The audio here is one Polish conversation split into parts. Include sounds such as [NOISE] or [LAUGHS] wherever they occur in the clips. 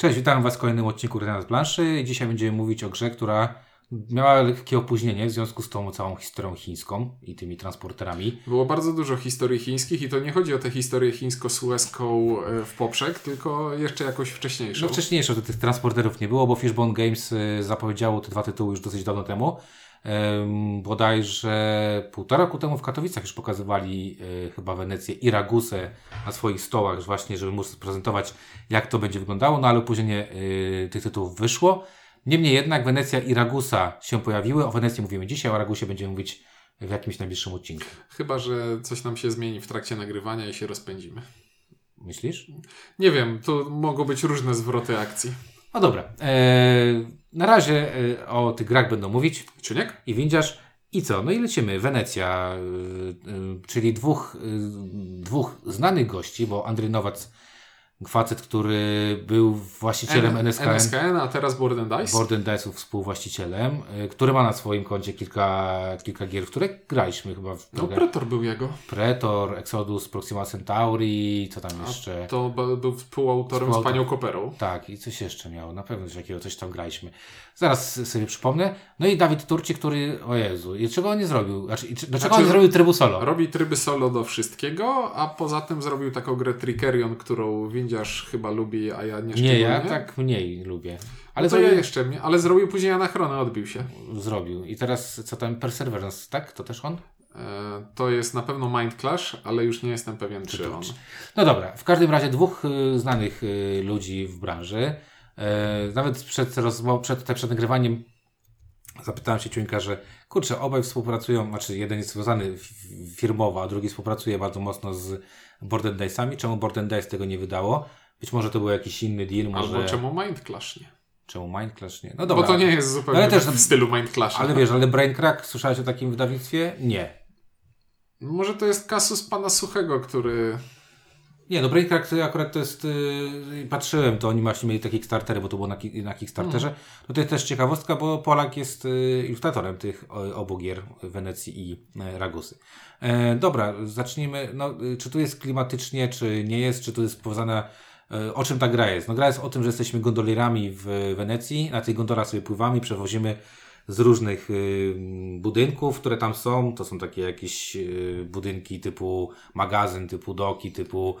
Cześć, witam Was w kolejnym odcinku Renat Planszy. Dzisiaj będziemy mówić o grze, która miała lekkie opóźnienie w związku z tą całą historią chińską i tymi transporterami. Było bardzo dużo historii chińskich i to nie chodzi o tę historię chińsko-sueską e, w poprzek, tylko jeszcze jakoś wcześniejszą. No wcześniejsze to tych transporterów nie było, bo Fishbone Games y, zapowiedziało te dwa tytuły już dosyć dawno temu. Bodajże półtora roku temu w Katowicach już pokazywali y, chyba Wenecję i Ragusę na swoich stołach, właśnie, żeby móc prezentować, jak to będzie wyglądało, no ale opóźnienie tych tytułów wyszło. Niemniej jednak Wenecja i Ragusa się pojawiły. O Wenecji mówimy dzisiaj, o Ragusie będziemy mówić w jakimś najbliższym odcinku. Chyba, że coś nam się zmieni w trakcie nagrywania i się rozpędzimy. Myślisz? Nie wiem, to mogą być różne zwroty akcji. No dobra. Eee, na razie e, o tych grach będą mówić. Czyniek? I Windziarz. I co? No i lecimy. Wenecja, y, y, czyli dwóch, y, dwóch znanych gości, bo Andrzej Nowac facet, który był właścicielem N- NSKN. NSKN, a teraz Board and Dice. Board and Dice'ów współwłaścicielem, y, który ma na swoim koncie kilka, kilka gier, w które graliśmy chyba. W No, Pretor był jego. Pretor, Exodus, Proxima Centauri, co tam A jeszcze? To był współautorem Współautor. z panią Koperą. Tak, i coś jeszcze miał. Na pewno coś takiego, coś tam graliśmy. Zaraz sobie przypomnę. No i Dawid Turci, który, o Jezu, i czego on nie zrobił? Znaczy, i dlaczego Znaczy, on nie zrobił trybu solo? Robi tryby solo do wszystkiego, a poza tym zrobił taką grę Trickerion, którą Windziarz chyba lubi, a ja nie Nie, ja tak mniej lubię. Ale Ale to zrobił, ja jeszcze mnie, ale zrobił później Anachronę, odbił się. zrobił. I teraz co tam, Perseverance, tak? To też on? E, to jest na pewno Mind Clash, ale już nie jestem pewien, czy on. No dobra, w każdym razie dwóch y, znanych y, ludzi w branży. E, nawet przed, rozmo- przed, przed nagrywaniem zapytałem się Ciuńka, że kurczę, obaj współpracują, znaczy jeden jest związany firmowo, a drugi współpracuje bardzo mocno z Board Dice'ami. Czemu Board Dice tego nie wydało? Być może to był jakiś inny deal, może... Albo czemu Mind Clash nie? Czemu Mind Clash nie? No dobra. Bo to nie jest zupełnie Ale też- w stylu Mind Clash. Ale wiesz, ale Brain Crack, słyszałeś o takim wydawnictwie? Nie. Może to jest kasus pana Suchego, który... Nie, no Brain Crack to akurat to jest, yy, patrzyłem, to oni właśnie mieli takie Kickstartery, bo to było na, na Kickstarterze. Mhm. No to jest też ciekawostka, bo Polak jest yy, ilustratorem tych o, obu gier Wenecji i e, Ragusy. E, dobra, zacznijmy, no y, czy tu jest klimatycznie, czy nie jest, czy tu jest powiązana e, o czym ta gra jest? No gra jest o tym, że jesteśmy gondolierami w Wenecji, na tych gondolach sobie pływamy, przewozimy z różnych y, budynków, które tam są. To są takie jakieś y, budynki typu magazyn, typu doki, typu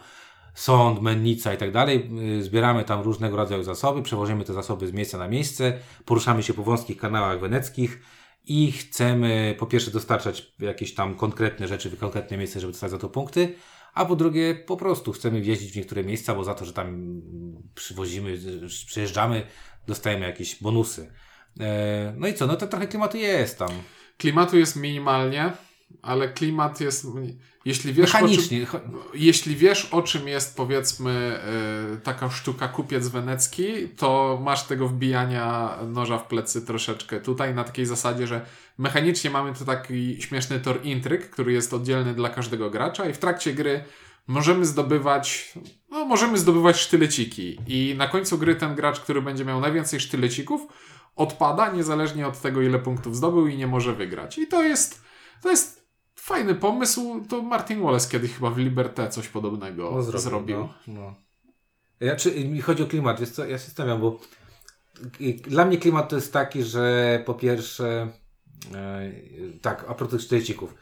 sąd, mennica i tak dalej. Y, Zbieramy tam różnego rodzaju zasoby, przewozimy te zasoby z miejsca na miejsce, poruszamy się po wąskich kanałach weneckich i chcemy po pierwsze dostarczać jakieś tam konkretne rzeczy w konkretne miejsce, żeby dostać za to punkty, a po drugie po prostu chcemy wjeździć w niektóre miejsca, bo za to, że tam przywozimy, y, przyjeżdżamy, dostajemy jakieś bonusy. E, No i co, no to trochę klimatu jest tam. Klimatu jest minimalnie, ale klimat jest... Jeśli wiesz, o czym, Mechanicznie. jeśli wiesz o czym jest powiedzmy y, taka sztuka kupiec wenecki, to masz tego wbijania noża w plecy troszeczkę. Tutaj na takiej zasadzie, że mechanicznie mamy tu taki śmieszny tor intryg, który jest oddzielny dla każdego gracza i w trakcie gry możemy zdobywać, no możemy zdobywać sztyleciki i na końcu gry ten gracz, który będzie miał najwięcej sztylecików, odpada niezależnie od tego ile punktów zdobył i nie może wygrać. I to jest to jest fajny pomysł. To Martin Wallace kiedyś chyba w Liberté coś podobnego zrobił. No, no. Ja, czy, mi chodzi o klimat, wiesz co, ja się stawiam, bo dla mnie klimat to jest taki, że po pierwsze, e, tak, a propos tych sztylecików,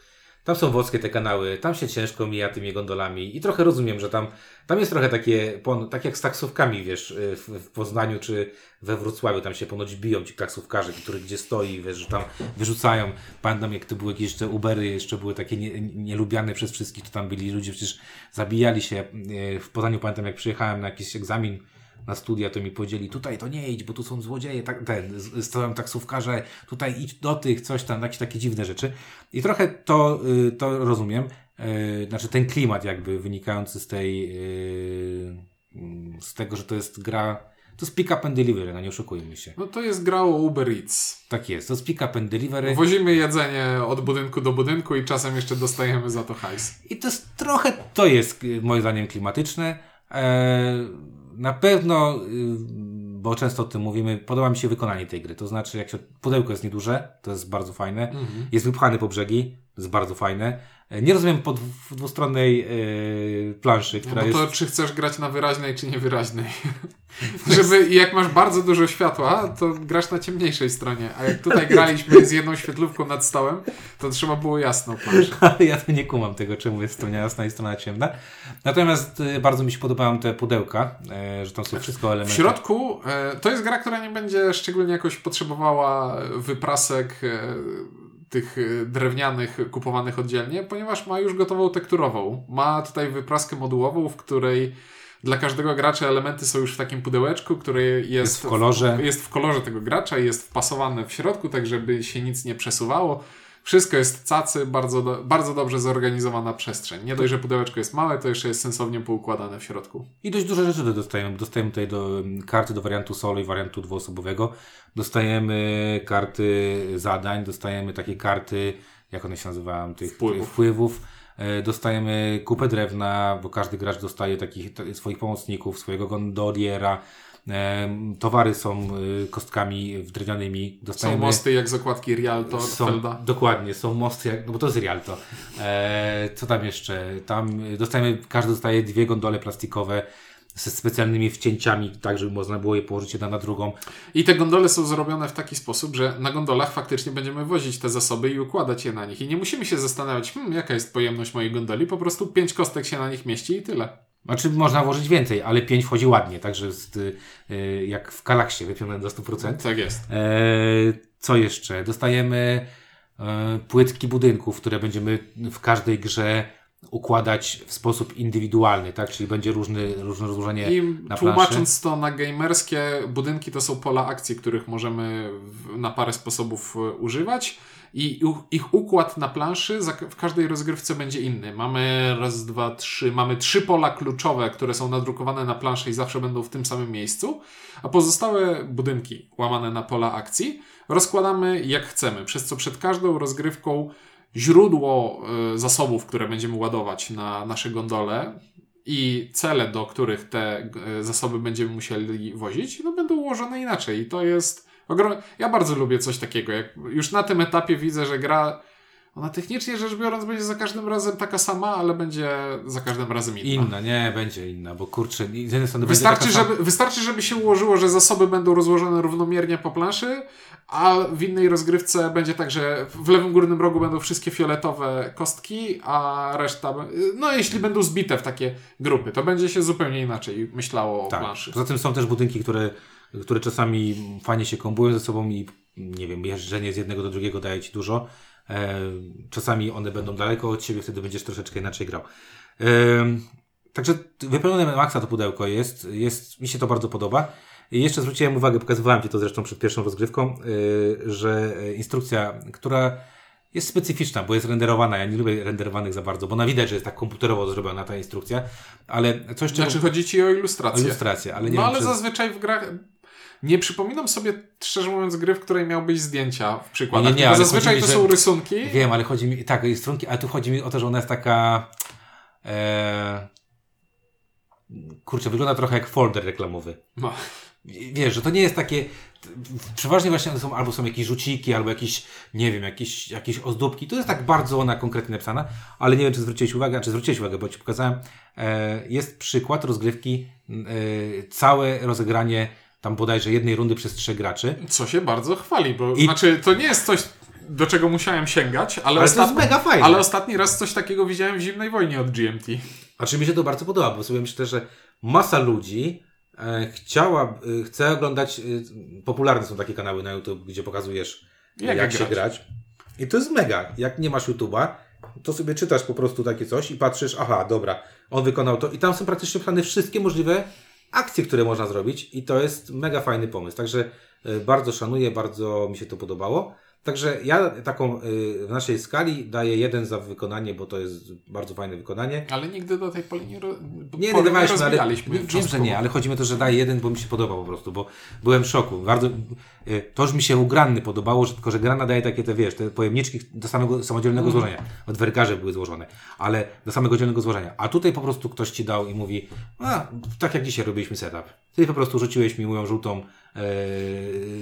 tam są włoskie te kanały, tam się ciężko mija tymi gondolami i trochę rozumiem, że tam, tam jest trochę takie, tak jak z taksówkami, wiesz, y, w, w Poznaniu czy we Wrocławiu, tam się ponoć biją ci taksówkarze, który gdzie stoi, wiesz, że tam wyrzucają. Pamiętam, jak to były jakieś jeszcze Ubery, jeszcze były takie nie, nielubiane przez wszystkich, to tam byli ludzie, przecież zabijali się. Y, W Poznaniu pamiętam, jak przyjechałem na jakiś egzamin na studia, to mi powiedzieli, tutaj to nie idź, bo tu są złodzieje, tak, ten, stoją taksówkarze, tutaj idź do tych, coś tam, jakieś takie dziwne rzeczy. I trochę to, y, to rozumiem, y, znaczy ten klimat jakby wynikający z tej, y, z tego, że to jest gra, to jest pick up and delivery, no nie oszukujmy się. No to jest gra o Uber Eats. Tak jest, to jest pick up and delivery. Wozimy jedzenie od budynku do budynku i czasem jeszcze dostajemy za to hajs. I to jest trochę, to jest moim zdaniem klimatyczne. E, na pewno, y, bo często o tym mówimy, podoba mi się wykonanie tej gry. To znaczy, jak się, pudełko jest nieduże, to jest bardzo fajne. Jest wypchane po brzegi. Jest bardzo fajne. E, Nie rozumiem po dwu- dwustronnej e, planszy, No która jest... to czy chcesz grać na wyraźnej, czy niewyraźnej. [LAUGHS] [LAUGHS] Żeby jak masz bardzo dużo światła, to grasz na ciemniejszej stronie. A jak tutaj [LAUGHS] graliśmy z jedną świetlówką nad stołem, to trzeba było jasno planszę. Ale ja to nie kumam tego, czemu jest strona jasna i strona ciemna. Natomiast e, bardzo mi się podobają te pudełka, że tam są wszystko W elementy. środku e, to jest gra, która nie będzie szczególnie jakoś potrzebowała wyprasek tych e, drewnianych kupowanych oddzielnie, ponieważ ma już gotową tekturową. Ma tutaj wypraskę modułową, w której dla każdego gracza elementy są już w takim pudełeczku, które jest, Jest w kolorze. jest w kolorze tego gracza i jest wpasowane w środku, tak żeby się nic nie przesuwało. Wszystko jest cacy, bardzo, do, bardzo dobrze zorganizowana przestrzeń. Nie dość, że pudełeczko jest małe, to jeszcze jest sensownie poukładane w środku. I dość duże rzeczy dostajemy. Dostajemy tutaj do mm, karty do wariantu solo i wariantu dwuosobowego. Dostajemy karty zadań, dostajemy takie karty, jak one się nazywają, tych Wpływów. wpływów. E, Dostajemy kupę drewna, bo każdy gracz dostaje takich swoich pomocników, swojego gondoliera. E, Towary są e, kostkami drewnianymi. Są Dostajemy mosty jak z okładki Rialto są, Felda. dokładnie, są mosty, jak, no bo to jest Rialto. E, co tam jeszcze? Tam y, dostajemy, każdy dostaje dwie gondole plastikowe ze specjalnymi wcięciami, tak żeby można było je położyć jedna na drugą. I te gondole są zrobione w taki sposób, że na gondolach faktycznie będziemy wozić te zasoby i układać je na nich. I nie musimy się zastanawiać, hmm, jaka jest pojemność mojej gondoli, po prostu pięć kostek się na nich mieści i tyle. Znaczy można włożyć więcej, ale pięć wchodzi ładnie, także jest y, y, jak w kalaksie wypione do 100%. Tak jest. E, co jeszcze? Dostajemy e, płytki budynków, które będziemy w każdej grze układać w sposób indywidualny, tak? Czyli będzie różny, różne rozłożenie I na planszy. tłumacząc to na gamerskie, budynki to są pola akcji, których możemy na parę sposobów e, używać. I ich układ na planszy w każdej rozgrywce będzie inny. Mamy raz, dwa, trzy, mamy trzy pola kluczowe, które są nadrukowane na planszy i zawsze będą w tym samym miejscu, a pozostałe budynki łamane na pola akcji rozkładamy jak chcemy, przez co przed każdą rozgrywką źródło e, zasobów, które będziemy ładować na nasze gondole i cele, do których te e, zasoby będziemy musieli wozić, no będą ułożone inaczej. I to jest. Ja bardzo lubię coś takiego. Jak już na tym etapie widzę, że gra ona technicznie rzecz biorąc będzie za każdym razem taka sama, ale będzie za każdym razem inna. Inna, nie, będzie inna, bo kurczę, z jednej strony Wystarczy będzie żeby, wystarczy, żeby się ułożyło, że zasoby będą rozłożone równomiernie po planszy, a w innej rozgrywce będzie tak, że w lewym górnym rogu będą wszystkie fioletowe kostki, a reszta, no jeśli będą zbite w takie grupy, to będzie się zupełnie inaczej myślało o tak. planszy. Poza tym są też budynki, które, które czasami fajnie się kombują ze sobą i nie wiem, jeżdżenie z jednego do drugiego daje ci dużo. E, czasami one będą daleko od siebie, wtedy będziesz troszeczkę inaczej grał. E, także wypełnione maksa to pudełko jest, jest, mi się to bardzo podoba. I jeszcze zwróciłem uwagę, pokazywałem Ci to zresztą przed pierwszą rozgrywką, e, że instrukcja, która jest specyficzna, bo jest renderowana. Ja nie lubię renderowanych za bardzo, bo na widać, że jest tak komputerowo zrobiona ta instrukcja, ale coś czego... Znaczy chodzi ci o ilustrację. O ilustrację, ale nie no wiem, ale czy- zazwyczaj w grach... Nie przypominam sobie, szczerze mówiąc, gry, w której miałbyś zdjęcia w przykładach. Nie, nie, ale zazwyczaj chodzi to mi, są rysunki. Wiem, ale chodzi mi, tak, jest strunki, ale tu chodzi mi o to, że ona jest taka, e, kurczę, wygląda trochę jak folder reklamowy. No. Wiesz, że to nie jest takie, przeważnie właśnie one są, albo są jakieś rzuciki, albo jakieś, nie wiem, jakieś, jakieś ozdóbki. To jest tak bardzo ona konkretnie napisana, ale nie wiem, czy zwróciłeś uwagę, czy zwróciłeś uwagę, bo Ci pokazałem, e, jest przykład rozgrywki, e, całe rozegranie tam bodajże jednej rundy przez trzech graczy. Co się bardzo chwali, bo I- znaczy to nie jest coś, do czego musiałem sięgać, ale, Ale to jest ostatni, mega fajne. ale ostatni raz coś takiego widziałem w Zimnej Wojnie od GMT. Znaczy mi się to bardzo podoba, bo sobie myślę, że masa ludzi e, chciała, e, chce oglądać, e, popularne są takie kanały na YouTube, gdzie pokazujesz e, Jak jak, się grać. I to jest mega. Jak nie masz YouTube'a, to sobie czytasz po prostu takie coś i patrzysz, aha, dobra, on wykonał to i tam są praktycznie opisane wszystkie możliwe akcje, które można zrobić i to jest mega fajny pomysł. Także e, bardzo szanuję, bardzo mi się to podobało. Także ja taką e, w naszej skali daję jeden za wykonanie, bo to jest bardzo fajne wykonanie. Ale nigdy do tej pory nie, ro... Nie, pory nie ale rozwijaliśmy wiem, wiem, że nie, ale chodzi mi o to, że daję jeden, bo mi się podoba po prostu, bo byłem w szoku. Bardzo, y, to już mi się u Granny podobało, że tylko, że Grana daje takie te, wiesz, te pojemniczki do samego samodzielnego Mhm. złożenia. Od wergarze były złożone, ale do samego dzielnego złożenia. A tutaj po prostu ktoś ci dał i mówi, a, tak jak dzisiaj robiliśmy setup. Ty po prostu rzuciłeś mi moją żółtą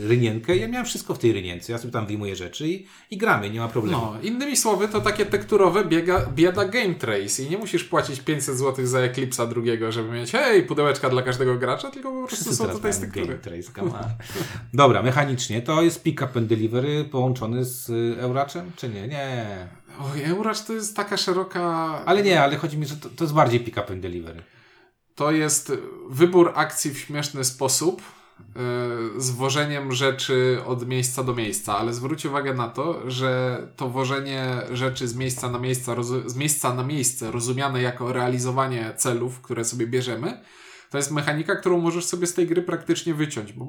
rynienkę. Ja miałem wszystko w tej rynience. Ja sobie tam wyjmuję rzeczy i, i gramy, nie ma problemu. No, innymi słowy, to takie tekturowe biega, bieda Game Trace i nie musisz płacić 500 zł za Eclipse'a drugiego, żeby mieć hej, pudełeczka dla każdego gracza, tylko po prostu Wszyscy są tutaj z. Game Trace. [LAUGHS] Dobra, mechanicznie to jest pick up and delivery połączony z y, Euraczem, czy nie? Nie. Oj, Euracz to jest taka szeroka... Ale nie, ale chodzi mi, że to, to jest bardziej pick up and delivery. To jest wybór akcji w śmieszny sposób, z wożeniem rzeczy od miejsca do miejsca, ale zwróć uwagę na to, że to wożenie rzeczy z miejsca na miejsce, rozu- z miejsca na miejsce, rozumiane jako realizowanie celów, które sobie bierzemy, to jest mechanika, którą możesz sobie z tej gry praktycznie wyciąć, bo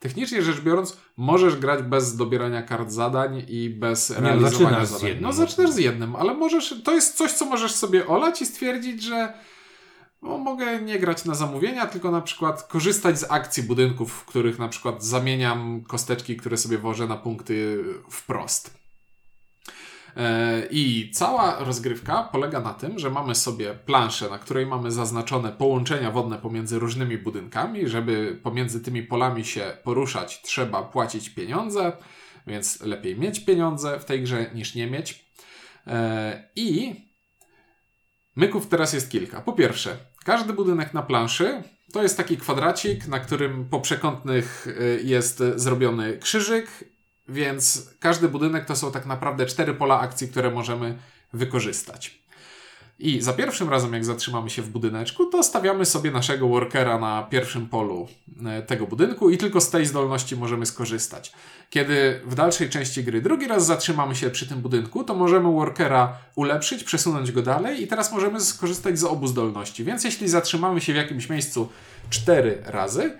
technicznie rzecz biorąc, możesz grać bez dobierania kart zadań i bez no, realizowania zaczynasz z zadań. jednym. No zaczynasz z jednym, ale możesz, to jest coś, co możesz sobie olać i stwierdzić, że no, mogę nie grać na zamówienia, tylko na przykład korzystać z akcji budynków, w których na przykład zamieniam kosteczki, które sobie wożę na punkty wprost. E, I cała rozgrywka polega na tym, że mamy sobie planszę, na której mamy zaznaczone połączenia wodne pomiędzy różnymi budynkami. Żeby pomiędzy tymi polami się poruszać, trzeba płacić pieniądze, więc lepiej mieć pieniądze w tej grze niż nie mieć. E, I myków teraz jest kilka. Po pierwsze, każdy budynek na planszy to jest taki kwadracik, na którym po przekątnych y, jest zrobiony krzyżyk, więc każdy budynek to są tak naprawdę cztery pola akcji, które możemy wykorzystać. I za pierwszym razem, jak zatrzymamy się w budyneczku, to stawiamy sobie naszego workera na pierwszym polu e, tego budynku i tylko z tej zdolności możemy skorzystać. Kiedy w dalszej części gry drugi raz zatrzymamy się przy tym budynku, to możemy workera ulepszyć, przesunąć go dalej i teraz możemy skorzystać z obu zdolności. Więc jeśli zatrzymamy się w jakimś miejscu cztery razy,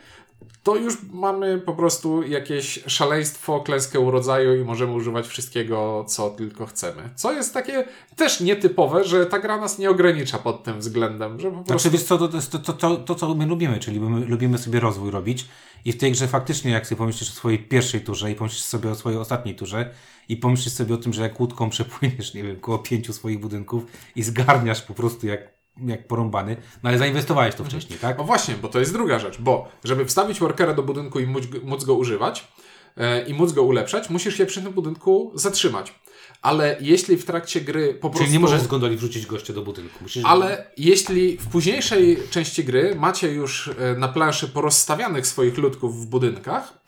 to już mamy po prostu jakieś szaleństwo, klęskę urodzaju i możemy używać wszystkiego, co tylko chcemy. Co jest takie też nietypowe, że ta gra nas nie ogranicza pod tym względem, że po prostu... Znaczy, wiesz co, to, to, to, to, to, co my lubimy, czyli my lubimy sobie rozwój robić i w tej grze faktycznie, jak sobie pomyślisz o swojej pierwszej turze i pomyślisz sobie o swojej ostatniej turze i pomyślisz sobie o tym, że jak łódką przepłyniesz, nie wiem, koło pięciu swoich budynków i zgarniasz po prostu jak, jak porąbany, no ale zainwestowałeś to wcześniej, tak? No właśnie, bo to jest druga rzecz, bo żeby wstawić workera do budynku i móc, móc go używać e, i móc go ulepszać, musisz się przy tym budynku zatrzymać. Ale jeśli w trakcie gry po prostu... Czyli nie możesz z gondoli wrzucić gościa do budynku. Musisz... Ale jeśli w późniejszej części gry macie już e, na planszy porozstawianych swoich ludków w budynkach,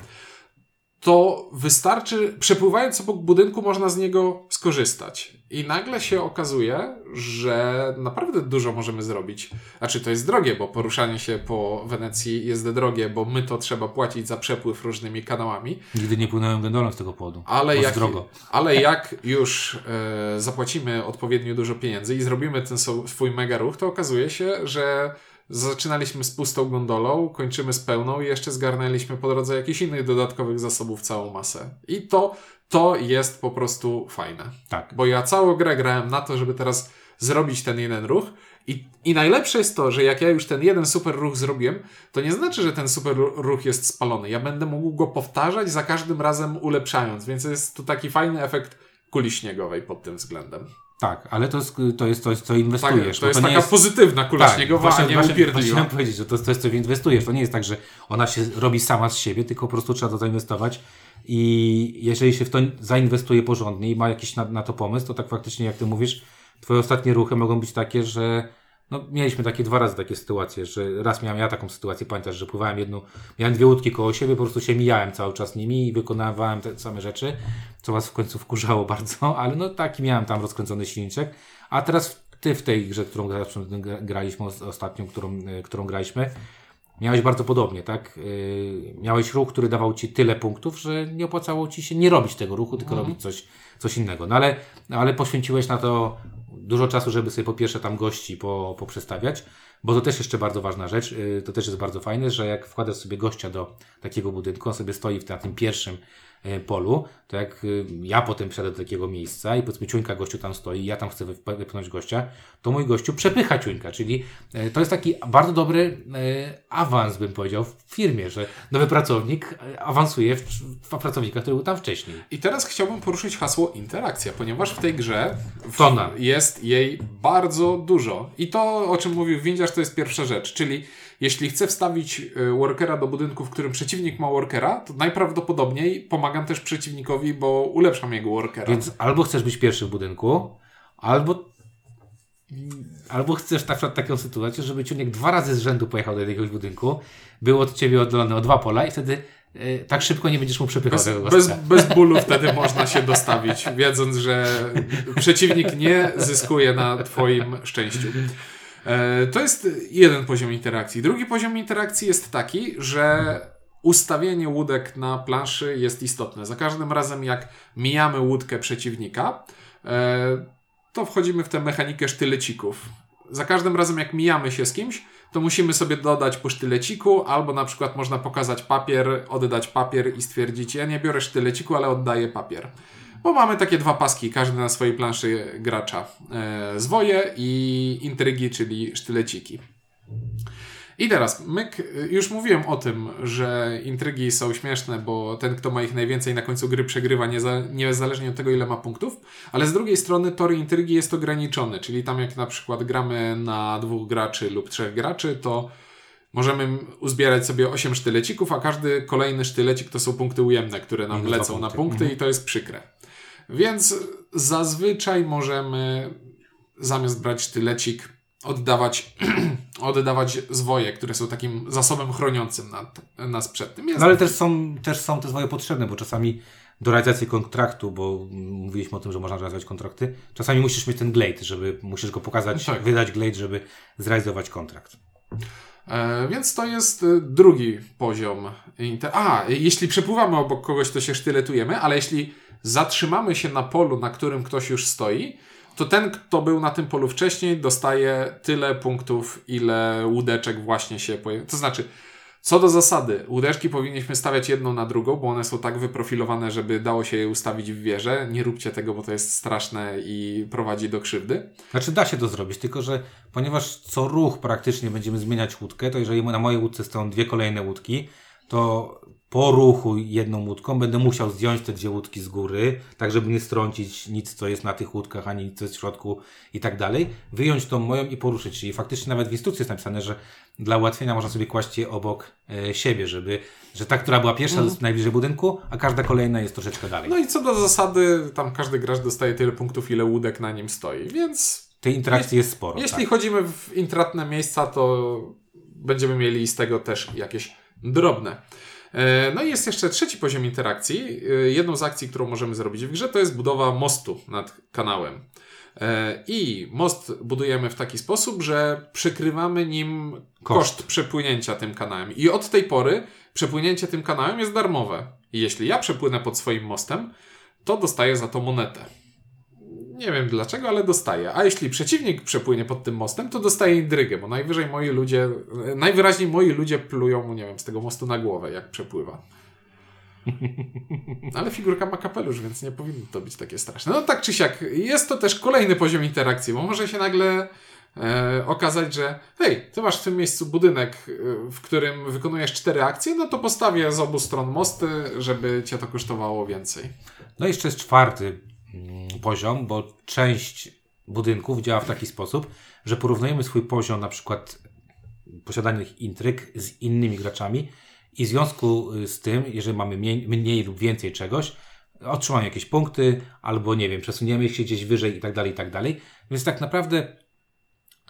to wystarczy, przepływając obok budynku, można z niego skorzystać. I nagle się okazuje, że naprawdę dużo możemy zrobić. Znaczy, to jest drogie, bo poruszanie się po Wenecji jest drogie, bo my to trzeba płacić za przepływ różnymi kanałami. Nigdy nie płynąłem gondolą z tego powodu. Ale jak, drogo. ale [LAUGHS] jak już e, zapłacimy odpowiednio dużo pieniędzy i zrobimy ten swój mega ruch, to okazuje się, że zaczynaliśmy z pustą gondolą, kończymy z pełną i jeszcze zgarnęliśmy po drodze jakichś innych dodatkowych zasobów całą masę. I to, to jest po prostu fajne. Tak. Bo ja całą grę grałem na to, żeby teraz zrobić ten jeden ruch. I, I najlepsze jest to, że jak ja już ten jeden super ruch zrobiłem, to nie znaczy, że ten super ruch jest spalony. Ja będę mógł go powtarzać za każdym razem ulepszając, więc jest tu taki fajny efekt kuli śniegowej pod tym względem. Tak, ale to jest, to jest coś, co inwestujesz. Tak, to bo jest taka pozytywna kula śniegowa, właśnie, a nie właśnie, upierdliwa. Chciałem powiedzieć, że to, to jest co inwestujesz. To nie jest tak, że ona się robi sama z siebie, tylko po prostu trzeba to zainwestować i jeżeli się w to zainwestuje porządnie i ma jakiś na, na to pomysł, to tak faktycznie jak ty mówisz, twoje ostatnie ruchy mogą być takie, że no, mieliśmy takie dwa razy takie sytuacje, że raz miałem ja taką sytuację, pamiętasz, że pływałem jedną, miałem dwie łódki koło siebie, po prostu się mijałem cały czas nimi i wykonywałem te same rzeczy, co was w końcu wkurzało [LAUGHS] bardzo, ale no taki miałem tam rozkręcony silniczek, a teraz ty w tej grze, którą gra- graliśmy os- ostatnią, którą, y, którą graliśmy, miałeś bardzo podobnie, tak? Yy, miałeś ruch, który dawał ci tyle punktów, że nie opłacało ci się nie robić tego ruchu, tylko robić coś, coś innego. No ale, ale poświęciłeś na to dużo czasu, żeby sobie po pierwsze tam gości po, poprzestawiać, bo to też jeszcze bardzo ważna rzecz, yy, to też jest bardzo fajne, że jak wkładasz sobie gościa do takiego budynku, on sobie stoi w, na tym pierwszym polu, to jak yy, ja potem przyjadę do takiego miejsca i powiedzmy ciuńka gościu tam stoi, ja tam chcę wyp- wypchnąć gościa, to mój gościu przepycha ciuńka, czyli yy, to jest taki bardzo dobry yy, awans, bym powiedział, w firmie, że nowy pracownik awansuje w, w pracownika, który był tam wcześniej. I teraz chciałbym poruszyć hasło interakcja, ponieważ w tej grze w, jest jej bardzo dużo. I to, o czym mówił Windziarz, to jest pierwsza rzecz, czyli jeśli chcę wstawić y, workera do budynku, w którym przeciwnik ma workera, to najprawdopodobniej pomagam też przeciwnikowi, bo ulepszam jego workera. Więc albo chcesz być pierwszy w budynku, albo Albo chcesz na przykład taką sytuację, żeby ciunek dwa razy z rzędu pojechał do jakiegoś budynku, był od ciebie oddalony o dwa pola i wtedy e, tak szybko nie będziesz mu przepychał Bez, tego bez, bez bólu wtedy można się dostawić, wiedząc, że przeciwnik nie zyskuje na Twoim szczęściu. E, To jest jeden poziom interakcji. Drugi poziom interakcji jest taki, że ustawienie łódek na planszy jest istotne. Za każdym razem, jak mijamy łódkę przeciwnika, e, to wchodzimy w tę mechanikę sztylecików. Za każdym razem, jak mijamy się z kimś, to musimy sobie dodać po sztyleciku, albo na przykład można pokazać papier, oddać papier i stwierdzić, ja nie biorę sztyleciku, ale oddaję papier. Bo mamy takie dwa paski, każdy na swojej planszy gracza. E, zwoje i intrygi, czyli sztyleciki. I teraz, myk, już mówiłem o tym, że intrygi są śmieszne, bo ten, kto ma ich najwięcej na końcu gry przegrywa, nieza, niezależnie od tego, ile ma punktów, ale z drugiej strony tor intrygi jest ograniczony, czyli tam jak na przykład gramy na dwóch graczy lub trzech graczy, to możemy uzbierać sobie 8 sztylecików, a każdy kolejny sztylecik to są punkty ujemne, które nam lecą na punkty. punkty Mhm. i to jest przykre. Więc zazwyczaj możemy zamiast brać sztylecik oddawać, [CLEARS THROAT] oddawać zwoje, które są takim zasobem chroniącym nad, nas przed tym. Jest No ale też są, też są te zwoje potrzebne, bo czasami do realizacji kontraktu, bo mówiliśmy o tym, że można realizować kontrakty, czasami musisz mieć ten glade, żeby musisz go pokazać, Tak. wydać glade, żeby zrealizować kontrakt. E, więc to jest e, drugi poziom. A, jeśli przepływamy obok kogoś, to się sztyletujemy, ale jeśli zatrzymamy się na polu, na którym ktoś już stoi, to ten, kto był na tym polu wcześniej, dostaje tyle punktów, ile łódeczek właśnie się pojawi. To znaczy, co do zasady, łódeczki powinniśmy stawiać jedną na drugą, bo one są tak wyprofilowane, żeby dało się je ustawić w wieżę. Nie róbcie tego, bo to jest straszne i prowadzi do krzywdy. Znaczy da się to zrobić, tylko że ponieważ co ruch praktycznie będziemy zmieniać łódkę, to jeżeli na mojej łódce stoją dwie kolejne łódki, to po ruchu jedną łódką będę musiał zdjąć te dwie łódki z góry, tak żeby nie strącić nic, co jest na tych łódkach, ani nic, co jest w środku i tak dalej. Wyjąć tą moją i poruszyć. Czyli faktycznie nawet w instrukcji jest napisane, że dla ułatwienia można sobie kłaść je obok e, siebie, żeby, że ta, która była pierwsza jest najbliżej budynku, a każda kolejna jest troszeczkę dalej. No i co do zasady, tam każdy gracz dostaje tyle punktów, ile łódek na nim stoi, więc Tej interakcji jest sporo. Jeśli tak. chodzimy w intratne miejsca, to będziemy mieli z tego też jakieś drobne. E, No i jest jeszcze trzeci poziom interakcji. E, Jedną z akcji, którą możemy zrobić w grze, to jest budowa mostu nad kanałem. E, I most budujemy w taki sposób, że przykrywamy nim koszt, Koszt. przepłynięcia tym kanałem. I od tej pory przepłynięcie tym kanałem jest darmowe. I jeśli ja przepłynę pod swoim mostem, to dostaję za to monetę. Nie wiem dlaczego, ale dostaję. A jeśli przeciwnik przepłynie pod tym mostem, to dostaje indrygę, bo najwyżej moi ludzie, najwyraźniej moi ludzie plują mu, nie wiem, z tego mostu na głowę, jak przepływa. [LAUGHS] Ale figurka ma kapelusz, więc nie powinno to być takie straszne. No tak czy siak, jest to też kolejny poziom interakcji, bo może się nagle e, okazać, że hej, ty masz w tym miejscu budynek, e, w którym wykonujesz cztery akcje, no to postawię z obu stron mosty, żeby cię to kosztowało więcej. No i jeszcze jest czwarty poziom, bo część budynków działa w taki sposób, że porównujemy swój poziom na przykład posiadanych intryg z innymi graczami i w związku y, z tym, jeżeli mamy mniej, mniej lub więcej czegoś, otrzymamy jakieś punkty, albo nie wiem, przesuniemy się gdzieś wyżej i tak dalej, i tak dalej. Więc tak naprawdę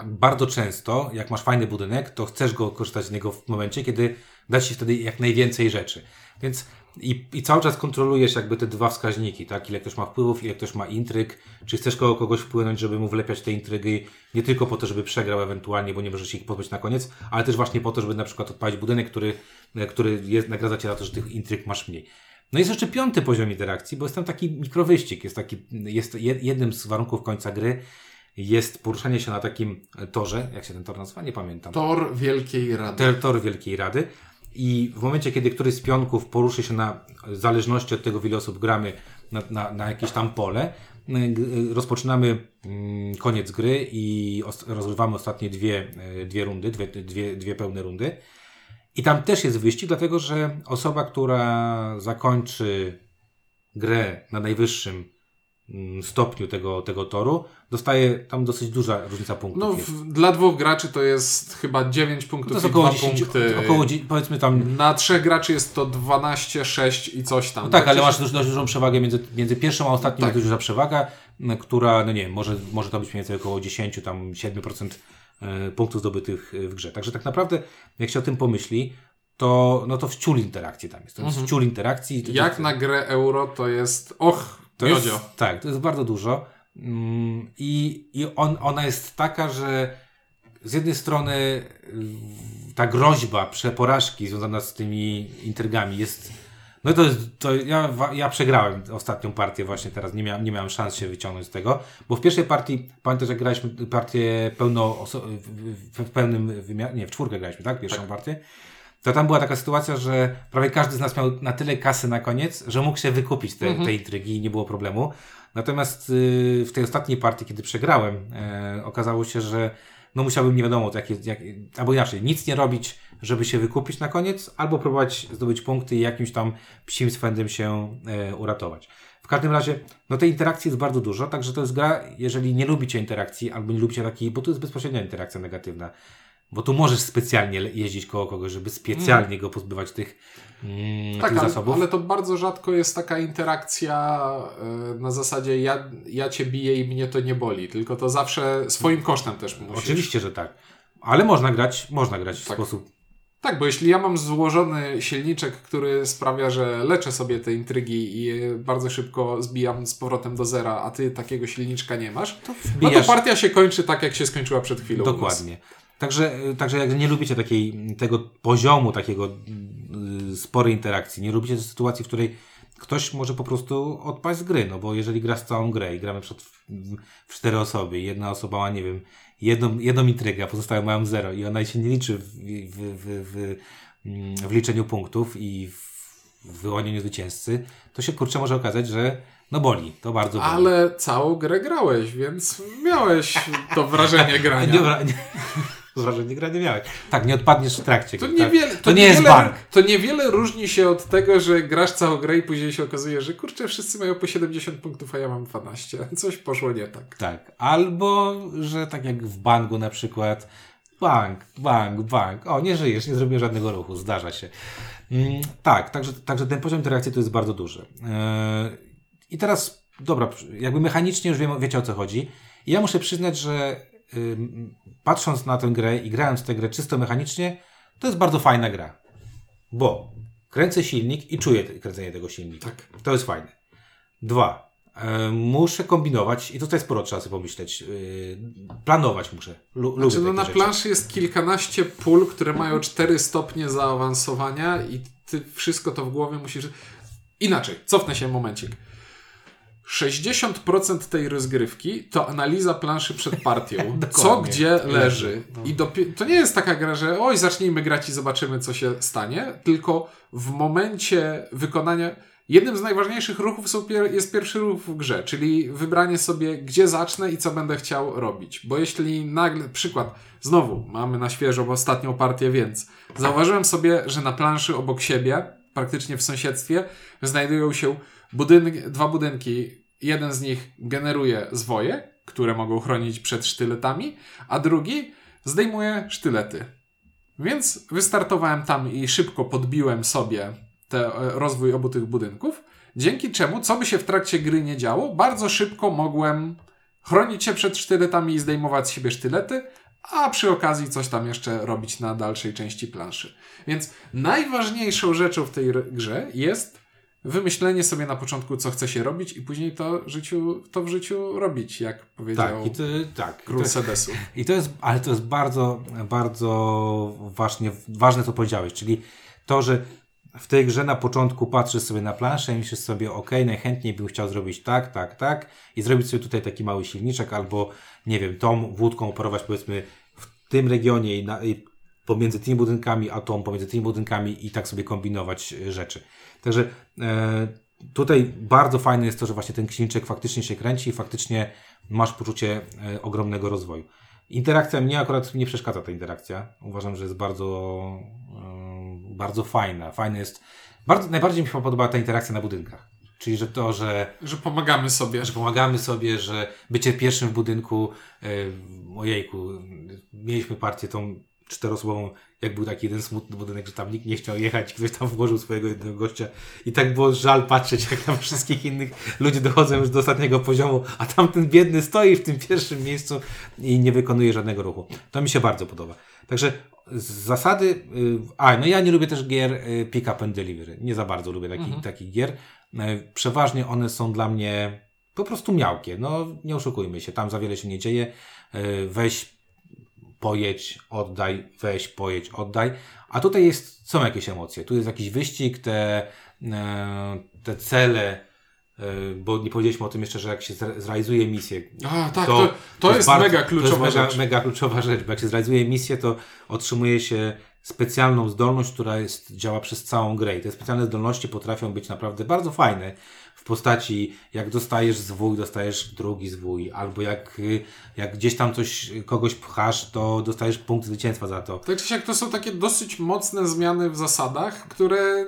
bardzo często, jak masz fajny budynek, to chcesz go korzystać z niego w momencie, kiedy da ci wtedy jak najwięcej rzeczy. Więc i, i cały czas kontrolujesz jakby te dwa wskaźniki, tak? Ile ktoś ma wpływów, ile ktoś ma intryg, czy chcesz kogo, kogoś wpłynąć, żeby mu wlepiać te intrygi, nie tylko po to, żeby przegrał ewentualnie, bo nie możesz ich pozbyć na koniec, ale też właśnie po to, żeby na przykład odpalić budynek, który, e, który jest, nagradza cię za to, że tych intryg masz mniej. No jest jeszcze piąty poziom interakcji, bo jest tam taki mikrowyścig, jest taki, jest jed- jednym z warunków końca gry, jest poruszanie się na takim torze, jak się ten tor nazywa, nie pamiętam. Tor Wielkiej Rady. Tor Wielkiej Rady. I w momencie, kiedy któryś z pionków poruszy się na, w zależności od tego, w ile osób gramy, na, na, na jakieś tam pole, y, y, rozpoczynamy mm, koniec gry i rozgrywamy ostatnie dwie, y, dwie rundy, dwie, dwie, dwie pełne rundy. I tam też jest wyścig, dlatego że osoba, która zakończy grę na najwyższym stopniu tego, tego toru, dostaje tam dosyć duża różnica punktów. No, jest. w, dla dwóch graczy to jest chyba 9 punktów To jest około 2 10, punkty. około, powiedzmy tam Na trzech graczy jest to 12, 6 i coś tam. No tak, ale masz dość, dość dużą przewagę między, między pierwszą a ostatnią, Tak. jest dość duża przewaga, która, no nie wiem, może, może to być mniej więcej około 10, tam 7% e, punktów zdobytych e, w grze. Także tak naprawdę, jak się o tym pomyśli, to, no to wciul interakcji tam jest. To jest wciul interakcji. To, Mhm. Jak to, na grę euro to jest. Och, to jest, tak, to jest bardzo dużo. Mm, I, i on, ona jest taka, że z jednej strony ta groźba przeporażki związana z tymi intrygami jest. No to. To ja, ja przegrałem ostatnią partię właśnie teraz. Nie miałem, nie miałem szans się wyciągnąć z tego. Bo w pierwszej partii, pamiętasz, jak graliśmy partię pełno w, w, w pełnym wymiarze. Nie, w czwórkę graliśmy, tak? Pierwszą partię. To tam była taka sytuacja, że prawie każdy z nas miał na tyle kasy na koniec, że mógł się wykupić te, Mhm. tej intrygi i nie było problemu. Natomiast y, w tej ostatniej partii, kiedy przegrałem, e, okazało się, że no musiałbym nie wiadomo, jak, jak, albo inaczej, nic nie robić, żeby się wykupić na koniec, albo próbować zdobyć punkty i jakimś tam psim swędem się e, uratować. W każdym razie, no tej interakcji jest bardzo dużo, także to jest gra, jeżeli nie lubicie interakcji, albo nie lubicie takiej, bo to jest bezpośrednia interakcja negatywna, bo tu możesz specjalnie jeździć koło kogoś, żeby specjalnie go pozbywać tych, mm, Tak, tych ale, zasobów. ale to bardzo rzadko jest taka interakcja e, na zasadzie ja, ja cię biję i mnie to nie boli, tylko to zawsze swoim kosztem też musisz. Oczywiście, że tak. Ale można grać, można grać w Tak. sposób. Tak, bo jeśli ja mam złożony silniczek, który sprawia, że leczę sobie te intrygi i bardzo szybko zbijam z powrotem do zera, a ty takiego silniczka nie masz, no to wbijasz- partia się kończy tak, jak się skończyła przed chwilą. Dokładnie. Także, także jak nie lubicie takiej, tego poziomu, takiego y, sporej interakcji, nie lubicie sytuacji, w której ktoś może po prostu odpaść z gry, no bo jeżeli grasz całą grę i gramy przed, w, cztery osoby i jedna osoba ma, nie wiem, jedną, jedną intrygę, a pozostałe mają zero i ona się nie liczy w, w, w, w, w liczeniu punktów i w, wyłonieniu zwycięzcy, to się kurczę może okazać, że no boli, to bardzo boli. Ale całą grę grałeś, więc miałeś to wrażenie [LAUGHS] grania. Nie, nie, wrażenie gra nie miałeś. Tak, nie odpadniesz w trakcie. To, gry, tak? niewiele, to nie jest niewiele, bank. To niewiele różni się od tego, że grasz całą grę i później się okazuje, że kurczę, wszyscy mają po 70 punktów, a ja mam 12. [LAUGHS] Coś poszło nie tak. Tak. Albo, że tak jak w banku na przykład, bank, bank, bank. O, nie żyjesz, nie zrobiłem żadnego ruchu, zdarza się. Mm, tak, także, także ten poziom interakcji to jest bardzo duży. Yy, I teraz, dobra, jakby mechanicznie już wiem, wiecie o co chodzi. I ja muszę przyznać, że patrząc na tę grę i grając w tę grę czysto mechanicznie, to jest bardzo fajna gra. Bo kręcę silnik i czuję kręcenie tego silnika. Tak. To jest fajne. Dwa. e, muszę kombinować i tutaj sporo trzeba sobie pomyśleć. Yy, planować muszę. Lu, lubię Znaczy, no takie na rzeczy. planszy jest kilkanaście pól, które mają 4 stopnie zaawansowania i ty wszystko to w głowie musisz... Inaczej, cofnę się momencik. 60% tej rozgrywki to analiza planszy przed partią. [LAUGHS] co gdzie leży. No. I to nie jest taka gra, że oj, zacznijmy grać i zobaczymy, co się stanie, tylko w momencie wykonania. Jednym z najważniejszych ruchów są jest pierwszy ruch w grze, czyli wybranie sobie, gdzie zacznę i co będę chciał robić. Bo jeśli nagle, przykład, znowu mamy na świeżo ostatnią partię, więc zauważyłem sobie, że na planszy obok siebie, praktycznie w sąsiedztwie, znajdują się budynki, dwa budynki. Jeden z nich generuje zwoje, które mogą chronić przed sztyletami, a drugi zdejmuje sztylety. Więc wystartowałem tam i szybko podbiłem sobie te, e, rozwój obu tych budynków, dzięki czemu, co by się w trakcie gry nie działo, bardzo szybko mogłem chronić się przed sztyletami i zdejmować z siebie sztylety, a przy okazji coś tam jeszcze robić na dalszej części planszy. Więc najważniejszą rzeczą w tej grze jest wymyślenie sobie na początku, co chce się robić i później to, w życiu, to w życiu robić, jak powiedział Tak, i to, tak. król Sedesu. I to jest, ale to jest bardzo, bardzo ważnie, ważne, co powiedziałeś, czyli to, że w tej grze na początku patrzysz sobie na planszę i myślisz sobie, ok, najchętniej bym chciał zrobić tak, tak, tak i zrobić sobie tutaj taki mały silniczek albo, nie wiem, tą wódką operować powiedzmy w tym regionie i, na, i pomiędzy tymi budynkami, a tą pomiędzy tymi budynkami i tak sobie kombinować rzeczy. Także e, tutaj bardzo fajne jest to, że właśnie ten silniczek faktycznie się kręci i faktycznie masz poczucie e, ogromnego rozwoju. Interakcja mnie akurat nie przeszkadza ta interakcja. Uważam, że jest bardzo, e, bardzo fajna. Fajne jest. Bardzo, najbardziej mi się podoba ta interakcja na budynkach. Czyli, że to, że, Że pomagamy sobie. że pomagamy sobie, że bycie pierwszym w budynku, e, ojejku, mieliśmy partię tą czteroosobową, jak był taki jeden smutny budynek, że tam nikt nie chciał jechać, ktoś tam włożył swojego jednego gościa i tak było żal patrzeć, jak tam wszystkich innych ludzie dochodzą już do ostatniego poziomu, a tam ten biedny stoi w tym pierwszym miejscu i nie wykonuje żadnego ruchu. To mi się bardzo podoba. Także z zasady, y, a no ja nie lubię też gier y, pick up and delivery. Nie za bardzo lubię takich, takich gier. Y, Przeważnie one są dla mnie po prostu miałkie. No nie oszukujmy się, tam za wiele się nie dzieje. Weź, pojedź, oddaj, weź, pojedź, oddaj. A tutaj jest, są jakieś emocje. Tu jest jakiś wyścig, te, e, te cele, e, bo nie powiedzieliśmy o tym jeszcze, że jak się zre- zrealizuje misję, A, tak, to, to, jest, bardzo- mega kluczowa to jest mega, rzecz. mega kluczowa rzecz, bo jak się zrealizuje misję, to otrzymuje się specjalną zdolność, która jest, działa przez całą grę. I te specjalne zdolności potrafią być naprawdę bardzo fajne postaci, jak dostajesz zwój, dostajesz drugi zwój, albo jak, jak gdzieś tam coś, kogoś pchasz, to dostajesz punkt zwycięstwa za to. Tak czy siak to są takie dosyć mocne zmiany w zasadach, które